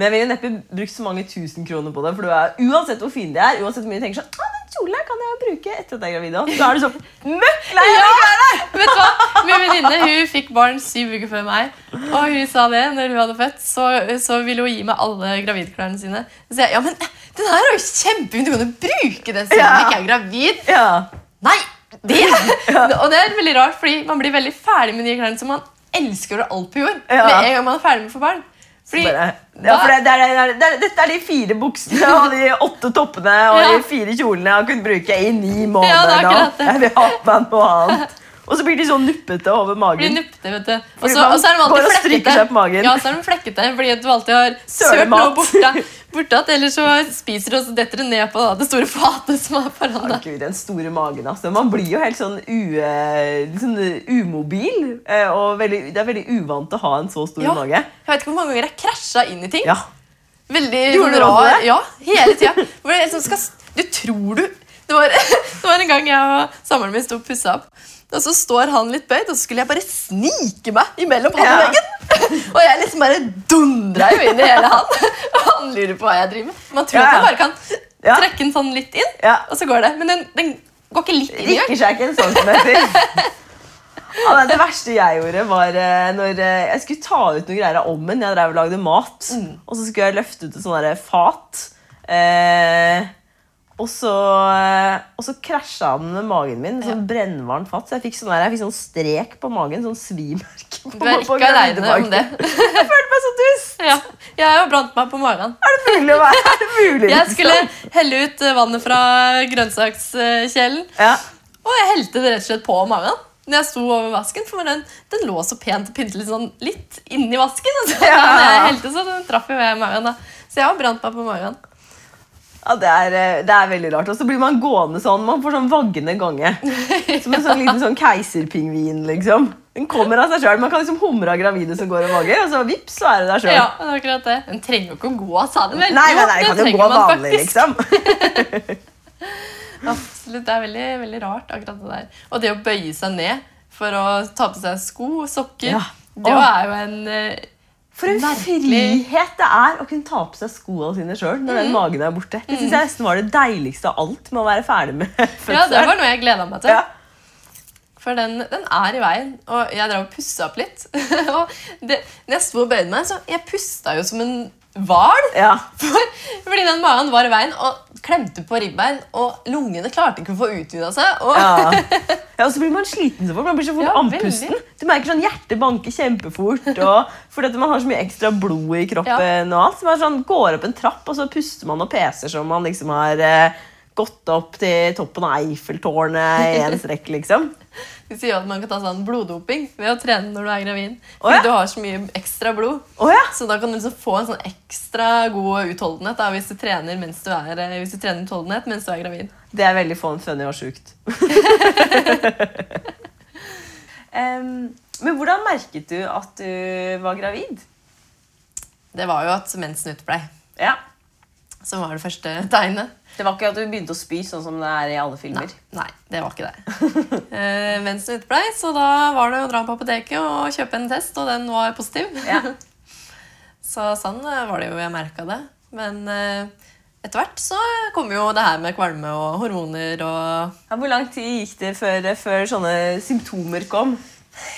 Men jeg ville neppe brukt så mange tusen kroner på det. For er, uansett hvor fin de er, uansett hvor mye du tenker sånn, ah, den kjolen kan jeg bruke etter at jeg er gravid. også». Så er du så møkk lei av klærne! Vet du hva? Min venninne hun fikk barn syv uker før meg. Og hun sa det når hun hadde født. Så, så ville hun gi meg alle gravidklærne sine. Så jeg ja, men den her er jo kjempefin. Du kan jo bruke den selv om du ikke er gravid. Ja. Nei! Det. Og det er veldig rart, fordi man blir veldig ferdig med de klærne som man elsker over alt på jord. Ja. Med en gang man er ferdig med å få barn. Fordi ja, for det, det det det dette er de fire buksene og de åtte toppene og Ja. de fire kjolene jeg har kunnet bruke i ni Ja, måneder det er nå. Jeg vil ha på meg noe annet. Og så blir de sånn nuppete over magen. blir nuppete, vet du. Og så er de alltid flekkete. seg på magen. Ja, så er de flekkete fordi du alltid har sølt noe borte. Bortatt, Eller så spiser du, og så detter det ned på da, det store fatet som er foran deg. Gud, den store magen, altså. Man blir jo helt sånn, u, sånn umobil. eh, Og veldig, det er veldig uvant å ha en så stor Ja. mage. Jeg vet ikke hvor mange ganger jeg krasja inn i ting. Ja. Veldig Gjorde sånn rar. det? Ja, hele tida. Hvor det liksom skal, du tror du det var, det var en gang jeg og samboeren min sto og pussa opp. Og så står han litt bøyd, og så skulle jeg bare snike meg imellom han og Ja. veggen. Og jeg liksom bare dundra jo inn i hele han. Og han lurer på hva jeg driver med. Man tror Ja, at ja. man bare kan trekke den sånn litt inn, Ja. og så går det. Men den, den går ikke litt inn engang. Rikker seg ikke en centimeter. Ja, nei, det verste jeg gjorde, var eh, når eh, jeg skulle ta ut noen greier av ovnen. Jeg drev og lagde mat, Mm. og så skulle jeg løfte ut et sånt fat. Eh, og så, eh, og så krasja den med magen min. Sånn brennvarmt fatt. Så jeg fikk sånn, jeg fikk sånn strek på magen. Sånn svimerke. på- Du er ikke aleine om det. Jeg følte meg så dust! Ja, jeg har brant meg på magen. Er det mulig å være? Er det mulig, Jeg skulle helle ut eh, vannet fra grønnsakskjelen. ja. Og jeg helte det rett og slett på magen når jeg sto over vasken. For den, den lå så pent og pyntelig sånn litt inni vasken. Og så Ja. jeg helte, så den traff jo jeg magen. da. Så jeg har brant meg på magen. Ja, det er, eh, det er veldig rart. Og så blir man gående sånn. Man får sånn vaggende gange. Som en sånn liten sånn keiserpingvin, liksom. Den kommer av seg sjøl. Man kan liksom humre av gravide som går og vager, og så vips, så er det der sjøl. Ja, akkurat det. Den trenger jo ikke å gå av, vel? Nei, nei, nei, kan jo gå vanlig, faktisk. liksom. Absolutt, Det er veldig, veldig rart, akkurat det der. Og det å bøye seg ned for å ta på seg sko og sokker, Ja. det er jo en eh, For en Merkelig. frihet det er å kunne ta på seg skoene sine sjøl når Mm. den magen er borte. Det synes jeg nesten var det deiligste av alt med å være ferdig med Ja, det var noe jeg gleda meg til. Ja. For den, den er i veien. Og jeg drev og pussa opp litt. og det, når jeg sto og bøyde meg, så jeg pusta jo som en hval. Ja. For, fordi den magen var i veien og klemte på ribbein, og lungene klarte ikke å få utvida seg. Og, Ja. ja, og så blir man sliten så fort. Man blir så fort Ja, andpusten. Du merker sånn hjertet banker kjempefort. Og fordi man har så mye ekstra blod i kroppen. og alt. Så man sånn, går opp en trapp, og så puster man og peser som man liksom har eh, gått opp til toppen av Eiffeltårnet i en strekk. liksom. De sier at man kan ta sånn bloddoping ved å trene når du er gravid. Fordi Fordi ja. du har så mye ekstra blod. Oh, ja. Så da kan du liksom få en sånn ekstra god utholdenhet da, hvis du trener mens du er, eh, hvis du trener utholdenhet mens du er gravid. Det er veldig fun, funny og sjukt. um, men hvordan merket du at du var gravid? Det var jo at mensen uteblei, Ja. som var det første tegnet. Det var ikke at du begynte å spy, sånn som det er i alle filmer. Nei, det var ikke det. uh, mens det uteblei, så da var det å dra på apoteket og kjøpe en test, og den var positiv. Ja. Så sånn eh, var det jo jeg merka det. Men uh, etter hvert så kom jo det her med kvalme og hormoner og Ja, hvor lang tid gikk det før, før sånne symptomer kom?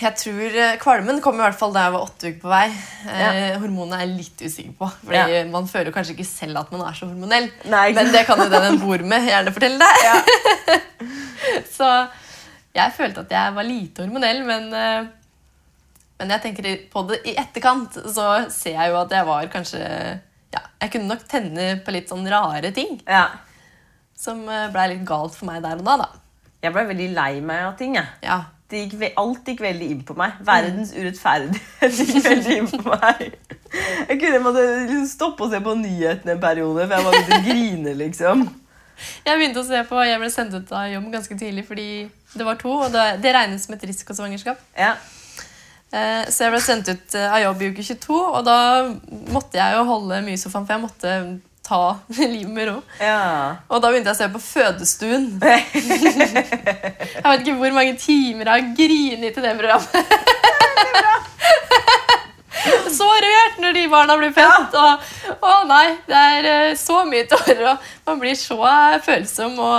Jeg tror eh, Kvalmen kom i hvert fall da jeg var åtte uker på vei. Eh, Ja. Hormonene er jeg litt usikker på. Fordi Ja. Man føler kanskje ikke selv at man er så hormonell. Nei, Men det kan jo den en bor med, gjerne fortelle deg. så jeg følte at jeg var lite hormonell, men, eh, men jeg tenker på det i etterkant, så ser jeg jo at jeg var kanskje ja, Jeg kunne nok tenne på litt sånn rare ting Ja. som blei litt galt for meg der og da. da. Jeg ble veldig lei meg av ting. jeg. Ja. Det gikk, alt gikk veldig inn på meg. Verdens urettferdighet gikk veldig inn på meg. Jeg kunne måtte liksom stoppe å se på nyhetene en periode, for jeg var begynte å grine. liksom. Jeg begynte å se på, jeg ble sendt ut av jobb ganske tidlig fordi det var to, og det, det regnes som et risikosvangerskap. Ja. Eh, Så jeg ble sendt ut eh, av jobb i uke 22, og da måtte jeg jo holde mye i sofaen, for jeg måtte ta livet med ro. ja. Og da begynte jeg å se på Fødestuen. Jeg vet ikke hvor mange timer jeg har grinet til det programmet. Så rørt når de barna blir født. Og, å nei, det er eh, så mye tårer, og man blir så eh, følsom, og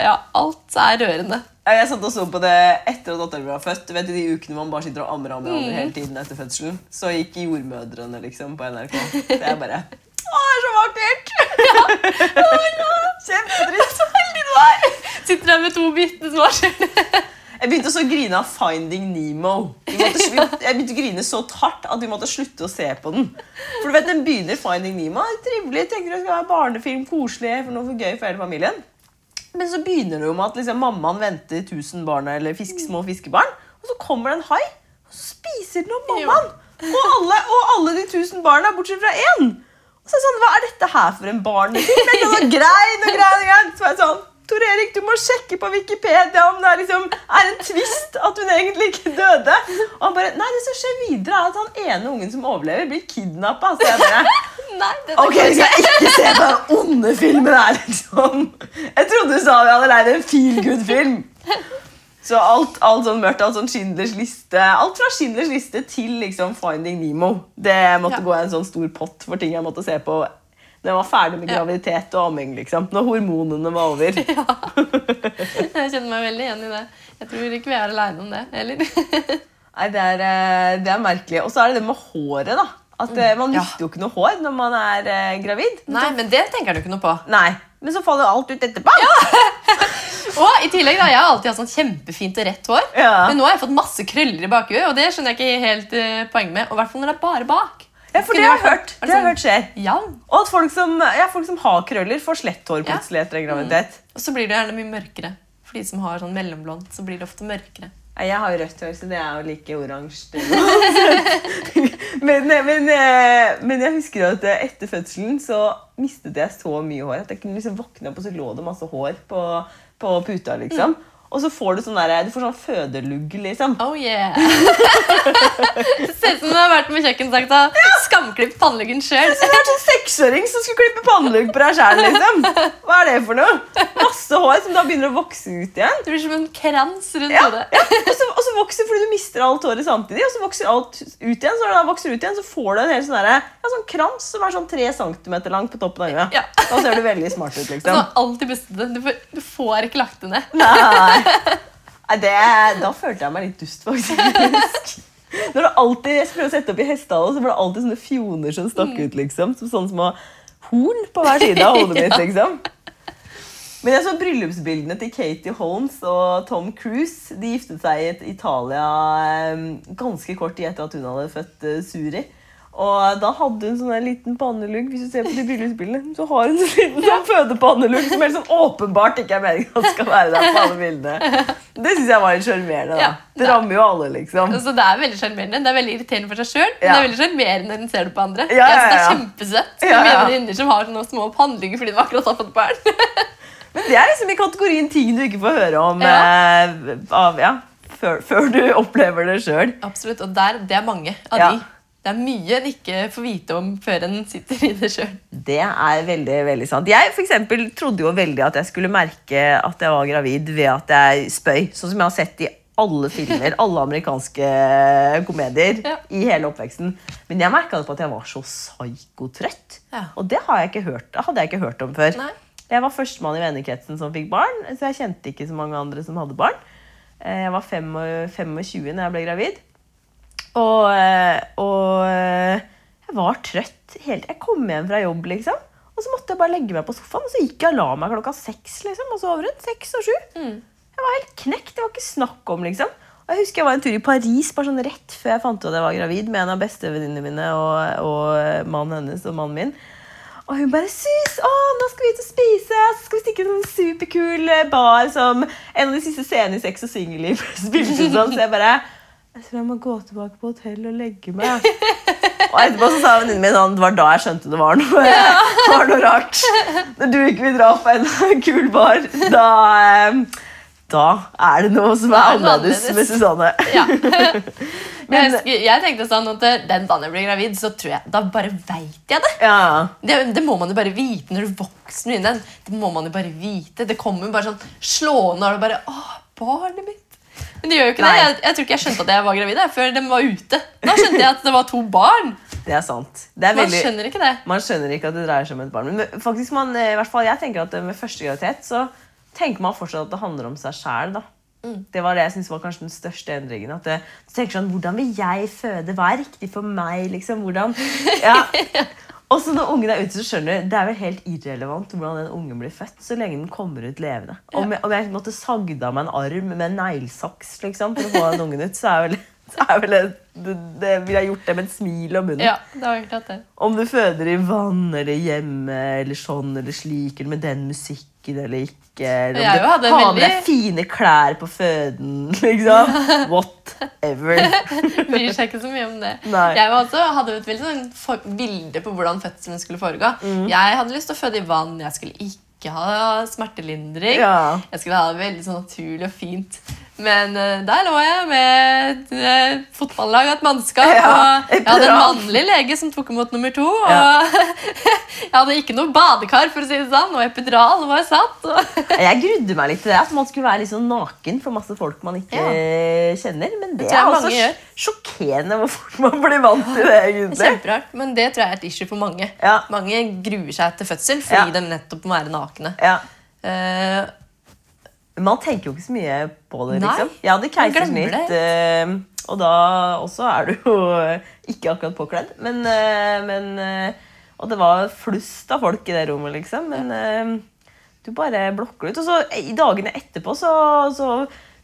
ja, alt er rørende. Jeg satt og så på det etter at datteren min var født. Du vet De ukene man bare sitter og ammer og ammer, mm. hele tiden etter fødselen. Så gikk Jordmødrene liksom på NRK. Det er bare Å, det er så vakkert! Kjempetrist. Så heldig du er! Sitter der med to bitte små skjell. Jeg begynte å grine av Finding Nemo. Måtte, jeg begynte å grine så hardt at vi måtte slutte å se på den. For du vet, Den begynner Finding Nemo. Det er Trivelig, tenker det skal være barnefilm, koselig, for noe for gøy for hele familien. Men så begynner det jo med at liksom, mammaen venter 1000 barn, eller fisk, små fiskebarn. Og så kommer det en hai, og så spiser den opp mammaen. Og alle, og alle de 1000 barna, bortsett fra én. Og så er sånn, Hva er dette her for en barnefilm? Sånn, grein og grein og grein. Så var jeg sånn, Tor Erik, du må sjekke på Wikipedia om det er, liksom, er en tvist at hun egentlig ikke døde. Og han bare Nei, det som skjer videre, er at han ene ungen som overlever, blir kidnappa. Så jeg bare Nei, Ok, vi skal ikke se på den onde filmen her, liksom. Jeg trodde du sa vi hadde leid en feel good-film. Så alt, alt sånn mørkt, alt sånn Schindlers liste Alt fra Schindlers liste til liksom Finding Nemo. Det måtte Ja. gå i en sånn stor pott for ting jeg måtte se på når jeg var ferdig med Ja. graviditet og amming. liksom. Når hormonene var over. Jeg kjenner meg veldig igjen i det. Jeg tror ikke vi er aleine om det heller. Nei, det er, eh, det er merkelig. Og så er det det med håret, da. At eh, Man mister Ja. jo ikke noe hår når man er eh, gravid. Nei, men det tenker du ikke noe på. Nei, Men så faller alt ut etterpå. Og i tillegg da, Jeg har alltid hatt sånn kjempefint og rett hår. Ja. Men nå har jeg fått masse krøller i bakhuet, og det skjønner jeg ikke helt uh, poenget med. Og hvert fall når det er bare bak. Ja, for det har jeg hørt. Det har hørt skjer. Ja, Og at folk som, ja, folk som har krøller, får slett hår Ja. plutselig etter en graviditet. Og så blir det gjerne mye mørkere. For de som har sånn mellomblondt, så blir det ofte mørkere. Jeg har rødt hår, så det er jo like oransje. men, men, eh, men jeg husker at eh, etter fødselen så mistet jeg så mye hår at jeg kunne liksom våkne opp og så lå det masse hår på, på puta. liksom. Og så får du sånn der, du får sånn fødelugg, liksom. Oh yeah! ser ut som du har vært med kjøkkensakta. skamklipp panneluggen sjøl. Du er sånn seksåring som skulle klippe pannelugg på deg sjæl, liksom. Hva er det for noe? Masse hår som da begynner å vokse ut igjen. Det blir som en krans rundt Ja, hodet. ja. Og, så, og så vokser fordi du mister alt håret samtidig, og så vokser alt ut igjen. Så når det vokser ut igjen, så får du en hel sånn, der, ja, sånn krans som er sånn tre centimeter lang på toppen av øyet. Ja. Da ser du veldig smart ut, liksom. alltid. Du, får- du får ikke lagt det ned. Nei. Det, da følte jeg meg litt dust, faktisk. Når det alltid, Jeg skulle å sette opp i hestehalen, så var det alltid sånne fjoner som stakk ut. liksom Som sånne små horn på hver side av hodet mitt. liksom Men jeg så bryllupsbildene til Katie Holmes og Tom Cruise. De giftet seg i Italia eh, ganske kort tid etter at hun hadde født eh, Suri. Og da hadde hun sånn en liten pannelugg. Hvis du ser på de bildene, så har hun en liten sånn fødepannelugg som helt sånn åpenbart ikke er meningen at skal være der på alle bildene. Det syns jeg var litt sjarmerende. Ja. Det rammer jo alle, liksom. Så det er veldig sjarmerende. Det er veldig irriterende for seg sjøl, men Ja. det er veldig sjarmerende når en ser det på andre. Ja, ja, ja. Det er ja. kjempesøtt. Ja, Ja, ja. Venninner som har sånne små pannelugger fordi de akkurat har fått barn. Men det er liksom i kategorien ting du ikke får høre om Ja. eh, av, ja, før, før du opplever det sjøl. Absolutt, Og der, det er mange av Ja. de. Det er mye en ikke får vite om før en sitter i det sjøl. Det er veldig veldig sant. Jeg for eksempel, trodde jo veldig at jeg skulle merke at jeg var gravid ved at jeg spøy. Sånn som jeg har sett i alle filmer, alle amerikanske komedier Ja. i hele oppveksten. Men jeg merka på at jeg var så psykotrøtt. Ja. Og det har jeg ikke hørt, hadde jeg ikke hørt om før. Nei. Jeg var førstemann i vennekretsen som fikk barn, så jeg kjente ikke så mange andre som hadde barn. Eh, Jeg var 25 når jeg ble gravid. Og, eh, og eh, jeg var trøtt helt Jeg kom hjem fra jobb, liksom. Og så måtte jeg bare legge meg på sofaen, og så gikk jeg og la meg klokka seks. liksom, og så over rundt, seks og sju. Jeg var helt knekt. Det var ikke snakk om, liksom. Og jeg husker jeg var en tur i Paris bare sånn rett før jeg fant ut at jeg var gravid med en av bestevenninnene mine og, og mannen hennes og mannen min. Og hun bare 'Sus, å, nå skal vi ut og spise! Så skal vi stikke en sånn superkul eh, bar som en av de siste scenene i Sex og singelliv spilte sånn.' Så jeg bare 'Jeg tror jeg må gå tilbake på hotell og legge meg'. Og etterpå så sa venninnen min sånn, det var da jeg skjønte det var noe, det var noe rart. Når du ikke vil dra på en kul bar, da, eh, da er det noe som er er annerledes med Susanne. Ja. jeg, husker, jeg tenkte sånn at den dagen jeg blir gravid, så tror jeg, da bare veit jeg det. Ja, det. Det må man jo bare vite når du vokser inn i den. Det må man jo bare vite. Det kommer bare sånn slående, og bare Å, barnet mitt. Men det gjør jo ikke Nei. det. Jeg, jeg tror ikke jeg skjønte at jeg var gravid jeg, før de var ute. Da skjønte jeg at det var to barn. det er sant. Det er Man skjønner ikke det. Man skjønner ikke at det dreier seg om et barn. Men faktisk man, eh, i hvert fall jeg tenker at med første graviditet så tenker man fortsatt at det handler om seg sjæl. Det var det jeg synes var kanskje den største endringen. At du tenker sånn, Hvordan vil jeg føde? Hva er riktig for meg? liksom? Hvordan... Ja. Og så når ungen er ute, så skjønner du, det er vel helt irrelevant hvordan den ungen blir født, så lenge den kommer ut levende. Om jeg, om jeg måtte sagd av meg en arm med neglesaks liksom, for å få den ungen ut, så er vel, så er vel det, det, det ville jeg gjort det med et smil om munnen. Ja, det har jeg klart det. Om du føder i vann eller hjemme eller sånn eller slik, eller med den musikken eller ikke. Eller om du har med deg fine klær på føden, liksom. Whatever. Bryr seg ikke så mye om det. Nei. Jeg også, hadde et veldig sånn for- bilde på hvordan fødselen skulle foregå. Mm. Jeg hadde lyst til å føde i vann. Jeg skulle ikke ha smertelindring. Ja. Jeg skulle ha det veldig sånn naturlig og fint. Men eh, der lå jeg med et uh, fotballag og et mannskap. Ja, og jeg hadde en mannlig lege som tok imot nummer to. Og Ja. jeg hadde ikke noe badekar, for å si det sånn, og epidural var satt. Og Jeg grudde meg litt til det, at man skulle være sånn naken for masse folk man ikke kjenner. Men det det er mange altså gjør. sjokkerende hvor fort man blir vant til det, egentlig. Kjemperart, men det tror jeg er et issue for mange. Ja. Mange gruer seg til fødsel fordi Ja. de nettopp må være nakne. Ja. Man tenker jo ikke så mye på det. Nei, liksom. Jeg hadde keisersnitt, det. eh, og da også er du jo ikke akkurat påkledd. Men, uh, men uh, Og det var flust av folk i det rommet, liksom. Men du bare blokker det ut. Og så i dagene etterpå så, så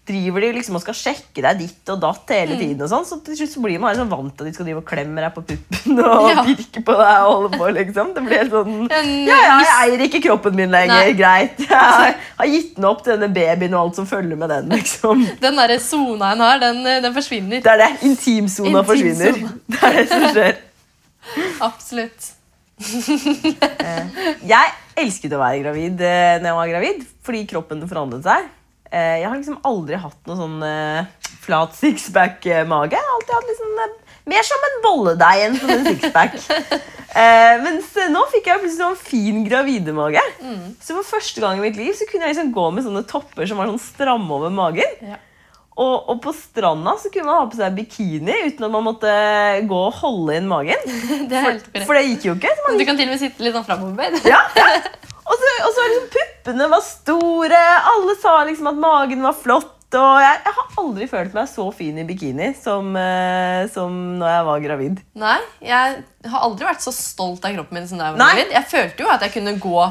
driver de liksom og skal sjekke deg ditt og datt hele Mm. tiden. og sånn, Så til slutt så blir man liksom vant til at de skal drive og klemme deg på puppen og Ja. pirke på deg og holde på. liksom. Det blir helt sånn Ja, ja, jeg eier ikke kroppen min lenger. Nei. Greit. Jeg har gitt den opp til denne babyen og alt som følger med den. liksom. Den der sona en har, den, den forsvinner. Det er det. Intimsona Intim forsvinner. Det er det som skjer. Absolutt. Jeg elsket å være gravid eh, når jeg var gravid, fordi kroppen forandret seg. Eh, Jeg har liksom aldri hatt noe sånn eh, flat sixpack-mage. Jeg har alltid hatt liksom eh, mer som en bolledeig enn som en sixpack. eh, mens eh, nå fikk jeg plutselig sånn fin gravidemage. Så for første gang i mitt liv så kunne jeg liksom gå med sånne topper som var sånn stramme over magen. Ja. Og, og på stranda så kunne man ha på seg bikini uten at man måtte gå og holde inn magen. Det korrekt. For det gikk jo ikke. Så man Du kan til og med sitte litt sånn framoverbøyd. ja, ja. Og så, og så liksom puppene var store, alle sa liksom at magen var flott. Og jeg, jeg har aldri følt meg så fin i bikini som, uh, som når jeg var gravid. Nei, jeg har aldri vært så stolt av kroppen min som da jeg var Nei. gravid. Jeg følte jo at jeg kunne gå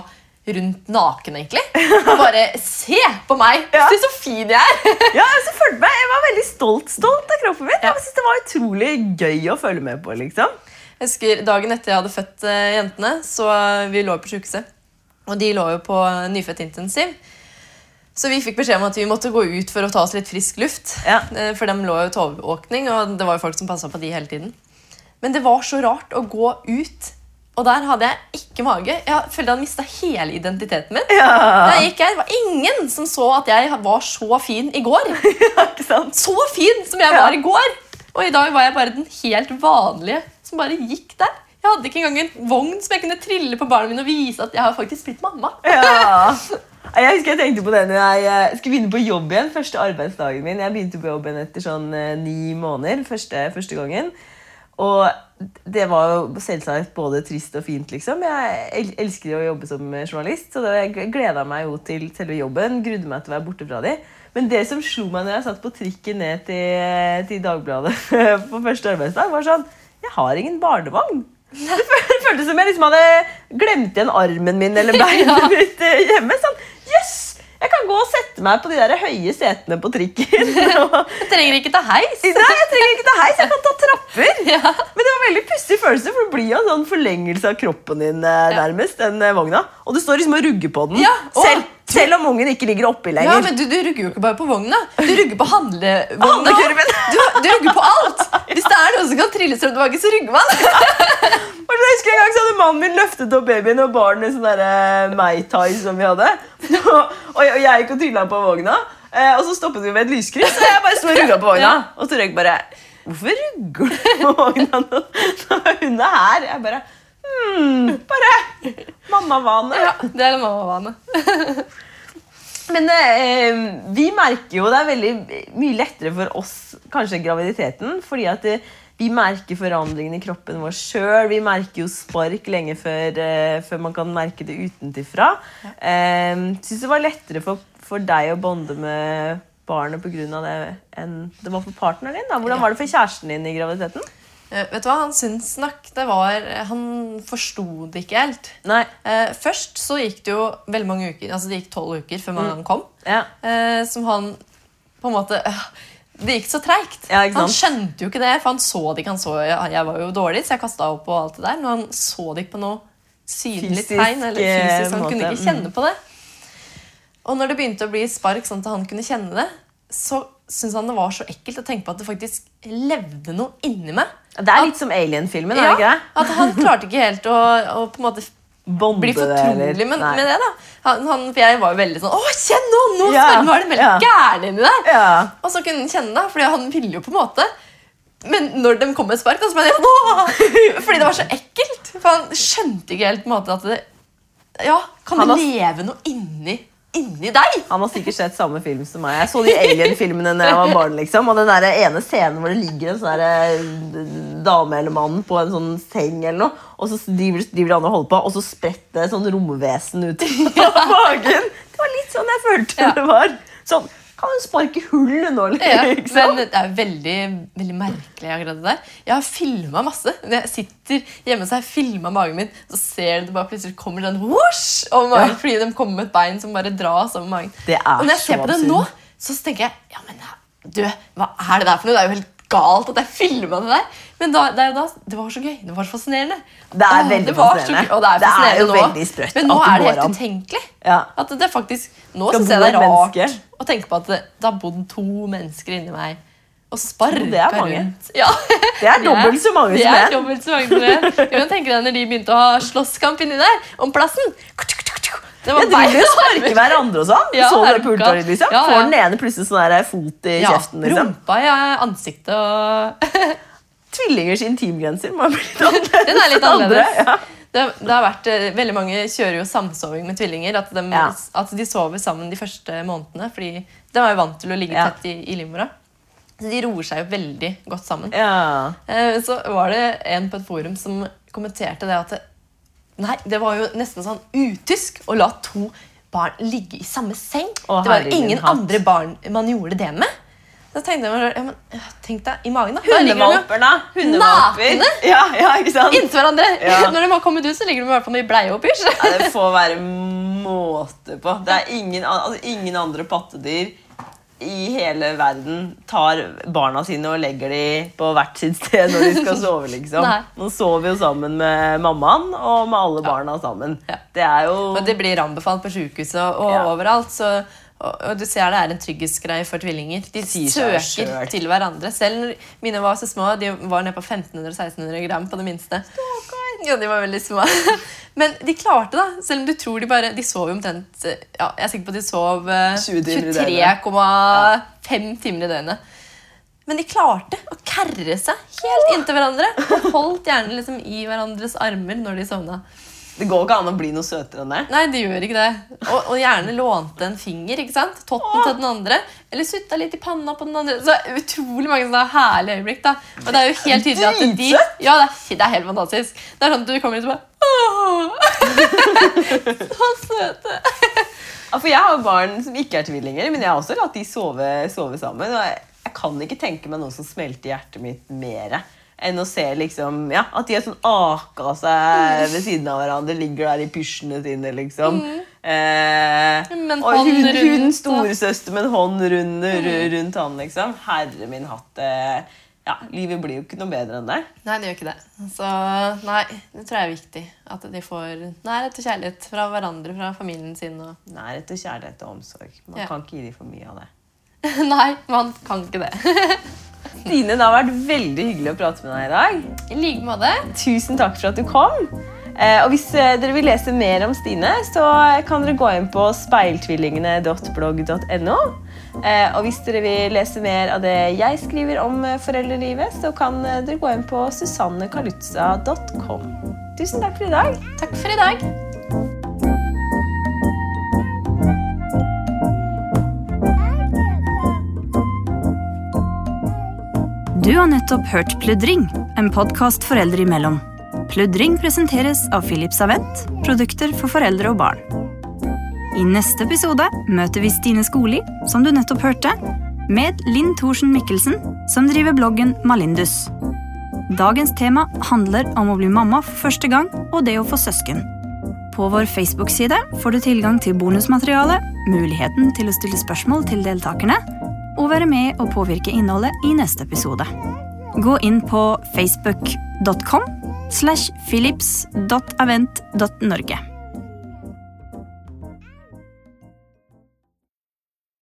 rundt naken, egentlig. Og bare se på meg! Ja. Se så fin jeg er! Ja, jeg, så følte meg, jeg var veldig stolt, stolt av kroppen min. Ja. Jeg synes Det var utrolig gøy å følge med på. liksom. Jeg husker Dagen etter jeg hadde født uh, jentene, så vi lå på sykehuset. Og de lå jo på nyfødtintensiv. Så vi fikk beskjed om at vi måtte gå ut for å ta oss litt frisk luft. Ja. Eh, For dem lå jo til overvåkning, og det var jo folk som passa på de hele tiden. Men det var så rart å gå ut, og der hadde jeg ikke mage. Jeg følte jeg hadde mista hele identiteten min. Ja, Der gikk jeg, Det var ingen som så at jeg var så fin i går. sant? Så fin som jeg Ja. var i går! Og i dag var jeg bare den helt vanlige som bare gikk der. Jeg hadde ikke engang en vogn som jeg kunne trille på barna mine og vise at jeg har faktisk blitt mamma. Ja. Jeg husker jeg tenkte på det når jeg eh, skulle begynne på jobb igjen. Første arbeidsdagen min. Jeg begynte på jobb igjen etter sånn eh, ni måneder. Første, første gangen. Og det var jo selvsagt både trist og fint, liksom. Jeg elsker jo å jobbe som journalist, så jeg gleda meg jo til selve jobben. Grudde meg til å være borte fra dem. Men det som slo meg når jeg satt på trikken ned til, til Dagbladet på første arbeidsdag, var sånn Jeg har ingen barnevogn. Det føltes som jeg liksom hadde glemt igjen armen min eller beinet mitt eh, hjemme. Sånn, yes! Jeg kan gå og sette meg på de der høye setene på trikken. og- Jeg trenger ikke ta heis. Nei, jeg trenger ikke ta heis, jeg kan ta trapper. Ja. Men det var en veldig pussig følelse, for det blir jo en sånn forlengelse av kroppen din eh, nærmest. den eh, vogna. Og du står liksom og rugger på den, Ja, selv, selv om ungen ikke ligger oppi Ja, men du, du rugger jo ikke bare på vogna. Du rugger på handlevogna. Du, du rugger på alt. Hvis det er noe som kan trilles frem tilbake, så rugger man. jeg husker en gang så hadde Mannen min løftet opp babyen og barnet i sånn der mai-tai som vi hadde. og, jeg, og jeg gikk og trilla på vogna, eh, og så stoppet vi ved et lyskryss. Og jeg bare sto og rugga på vogna. Og så røyk bare Hvorfor rugger du på vogna når hun er her? Jeg bare hmm, Bare mammavane. Ja, det er en mammavane. Men eh, vi merker jo det er veldig mye lettere for oss kanskje graviditeten, fordi at eh, vi merker forandringene i kroppen vår sjøl. Vi merker jo spark lenge før, eh, før man kan merke det utenfra. Ja. Eh, Syns det var lettere for, for deg å bonde med barnet pga. det enn det var for partneren din? da? Hvordan var det for kjæresten din i graviditeten? Eh, vet du hva, Han syns nok det var Han forsto det ikke helt. Nei. Eh, først så gikk det jo veldig mange uker, altså det gikk tolv uker før han kom. Ja. Eh, som han på en måte Det gikk så treigt. Ja, han skjønte jo ikke det, for han så det ikke. Han så, jeg var jo dårlig, så jeg kasta opp og alt det der. Men han så det ikke på noe synlig tegn. eller fysisk, Han måte, kunne ikke mm. kjenne på det. Og når det begynte å bli spark sånn at han kunne kjenne det, så syntes han det var så ekkelt å tenke på at det faktisk levde noe inni meg. Det er litt som Alien-filmen, er det ikke Ja, det? at han klarte ikke helt å, å på en måte Bonde bli fortrolig med, med det. da han, han, For jeg var jo veldig sånn Å, kjenn nå! Nå Ja, ja, er det veldig ja. gæren inni der! Ja. Og så kunne han kjenne det, for han ville jo på en måte Men når de kom med spark, da, så ble det sånn Åh! Fordi det var så ekkelt. For han skjønte ikke helt på en måte at det Ja, kan det leve noe inni, inni deg? Han har sikkert sett samme film som meg. Jeg så de Alien-filmene da jeg var barn. liksom Og den der ene scenen hvor det ligger en sånn eh, dame eller mann på en sånn seng, eller noe og så driver, driver de andre og holder på, og så spretter det sånn romvesen ut av magen. Det var litt sånn jeg følte Ja. det var. Sånn, Kan du sparke hull nå, Ja, liksom? men det er veldig, veldig merkelig akkurat det der. Jeg har filma masse. Når jeg sitter hjemme så har jeg filma magen min, så ser du det bare plutselig kommer den whoosh over magen Ja. fordi de kommer med et bein som bare dras over magen. Det er Og når jeg ser på det nå, så tenker jeg ja, men du, hva er det der for noe? Det er jo helt galt at jeg filma det der. Men da, det, da, det var så gøy. Det var fascinerende. Det er veldig det fascinerende. gøy, Og det er, Det er jo nå. veldig sprøtt Men nå er det helt an. utenkelig. Ja. At det faktisk, Nå syns jeg det er rart menneske. å tenke på at det, det har bodd to mennesker inni meg og sparka rundt. Ja. Det er dobbelt så mange som det. Du kan tenke deg når de begynte å ha slåsskamp inni der om plassen. Det var Jeg driver og sparker hverandre og sånn. Ja, så dere på liksom? Ja, ja. Får den ene plutselig sånn der fot i kjeften, liksom? rumpa i ansiktet og Tvillingers intimgrenser må bli litt annerledes. Den er litt andre, annerledes. Ja. Det, det har vært, eh, veldig mange kjører jo samsoving med tvillinger. At de, at de sover sammen de første månedene. Fordi de er jo vant til å ligge tett i, i livmora. Så de roer seg jo veldig godt sammen. Ja. Eh, Så var det en på et forum som kommenterte det at Nei, det var jo nesten sånn utysk å la to barn ligge i samme seng. Å, det var jo ingen andre barn man gjorde det med. Da tenkte jeg ja, men, Tenk deg i magen, da. Hundevalper, da. Hundevalper. Nakne? Ja, ja, inntil hverandre. Ja. Når de har kommet ut, så ligger de i hvert fall i bleie og pysj. Ja, det får være måte på. Det er ingen, altså, ingen andre pattedyr i hele verden tar barna sine og legger de på hvert sitt sted når de skal sove. liksom. Nå sover vi jo sammen med mammaen og med alle barna sammen. Ja. Det er jo Og det blir anbefalt på sykehuset og Ja. overalt. Så, og, du ser det er en trygghetsgreie for tvillinger. De søker selv. til hverandre. Selv mine var så små, de var nede på 1500-1600 gram på det minste. Ja, de var veldig små. Men de klarte det, selv om du tror de bare De sov omtrent ja, Jeg er sikker på at de sov eh, 20 timer i døgnet. 23,5 timer i døgnet. Men de klarte å kerre seg helt inntil hverandre. Og holdt gjerne liksom i hverandres armer når de sovna. Det går ikke an å bli noe søtere enn det. Nei, det gjør ikke det. Og, og gjerne lånte en finger. ikke sant? Totten til den andre. Eller sutta litt i panna på den andre. Så utrolig mange sånne herlige øyeblikk. da. Og det er jo helt tydelig at de Ja, det er, det er helt fantastisk. Det er sånn at du kommer ut og bare Så søte. Ja, for jeg har barn som ikke er tvillinger, men jeg har også latt de sove, sove sammen. Og jeg, jeg kan ikke tenke meg noe som smelter hjertet mitt mer enn å se liksom, ja, at de har sånn aka seg ved siden av hverandre, ligger der i pysjene sine, liksom. Eh, og hun, rundt, hun storesøster med en hånd rundt, rundt han, liksom. Herre min hatt. Eh, ja, livet blir jo ikke noe bedre enn det. Nei, det gjør ikke det. Så nei, det tror jeg er viktig. At de får nærhet og kjærlighet fra hverandre, fra familien sin. Og... Nærhet og kjærlighet og omsorg. Man Ja. kan ikke gi dem for mye av det. nei, man kan ikke det. Stine, det har vært veldig hyggelig å prate med deg i dag. I like måte. Tusen takk for at du kom. Eh, og Hvis eh, dere vil lese mer om Stine, så kan dere gå inn på speiltvillingene.blogg.no. Eh, og hvis dere vil lese mer av det jeg skriver om foreldrelivet, så kan dere gå inn på susannekalutza.com. Tusen takk for i dag. Takk for i dag. Du har nettopp hørt Pludring, en podkast foreldre imellom. Pludring presenteres av Philip Avent, produkter for foreldre og barn. I neste episode møter vi Stine Skoli, som du nettopp hørte, med Linn Thorsen Mikkelsen, som driver bloggen Malindus. Dagens tema handler om å bli mamma for første gang og det å få søsken. På vår Facebook-side får du tilgang til bonusmateriale, muligheten til å stille spørsmål til deltakerne, og være med og påvirke innholdet i neste episode. Gå inn på facebook.com slash philips.avent.norge.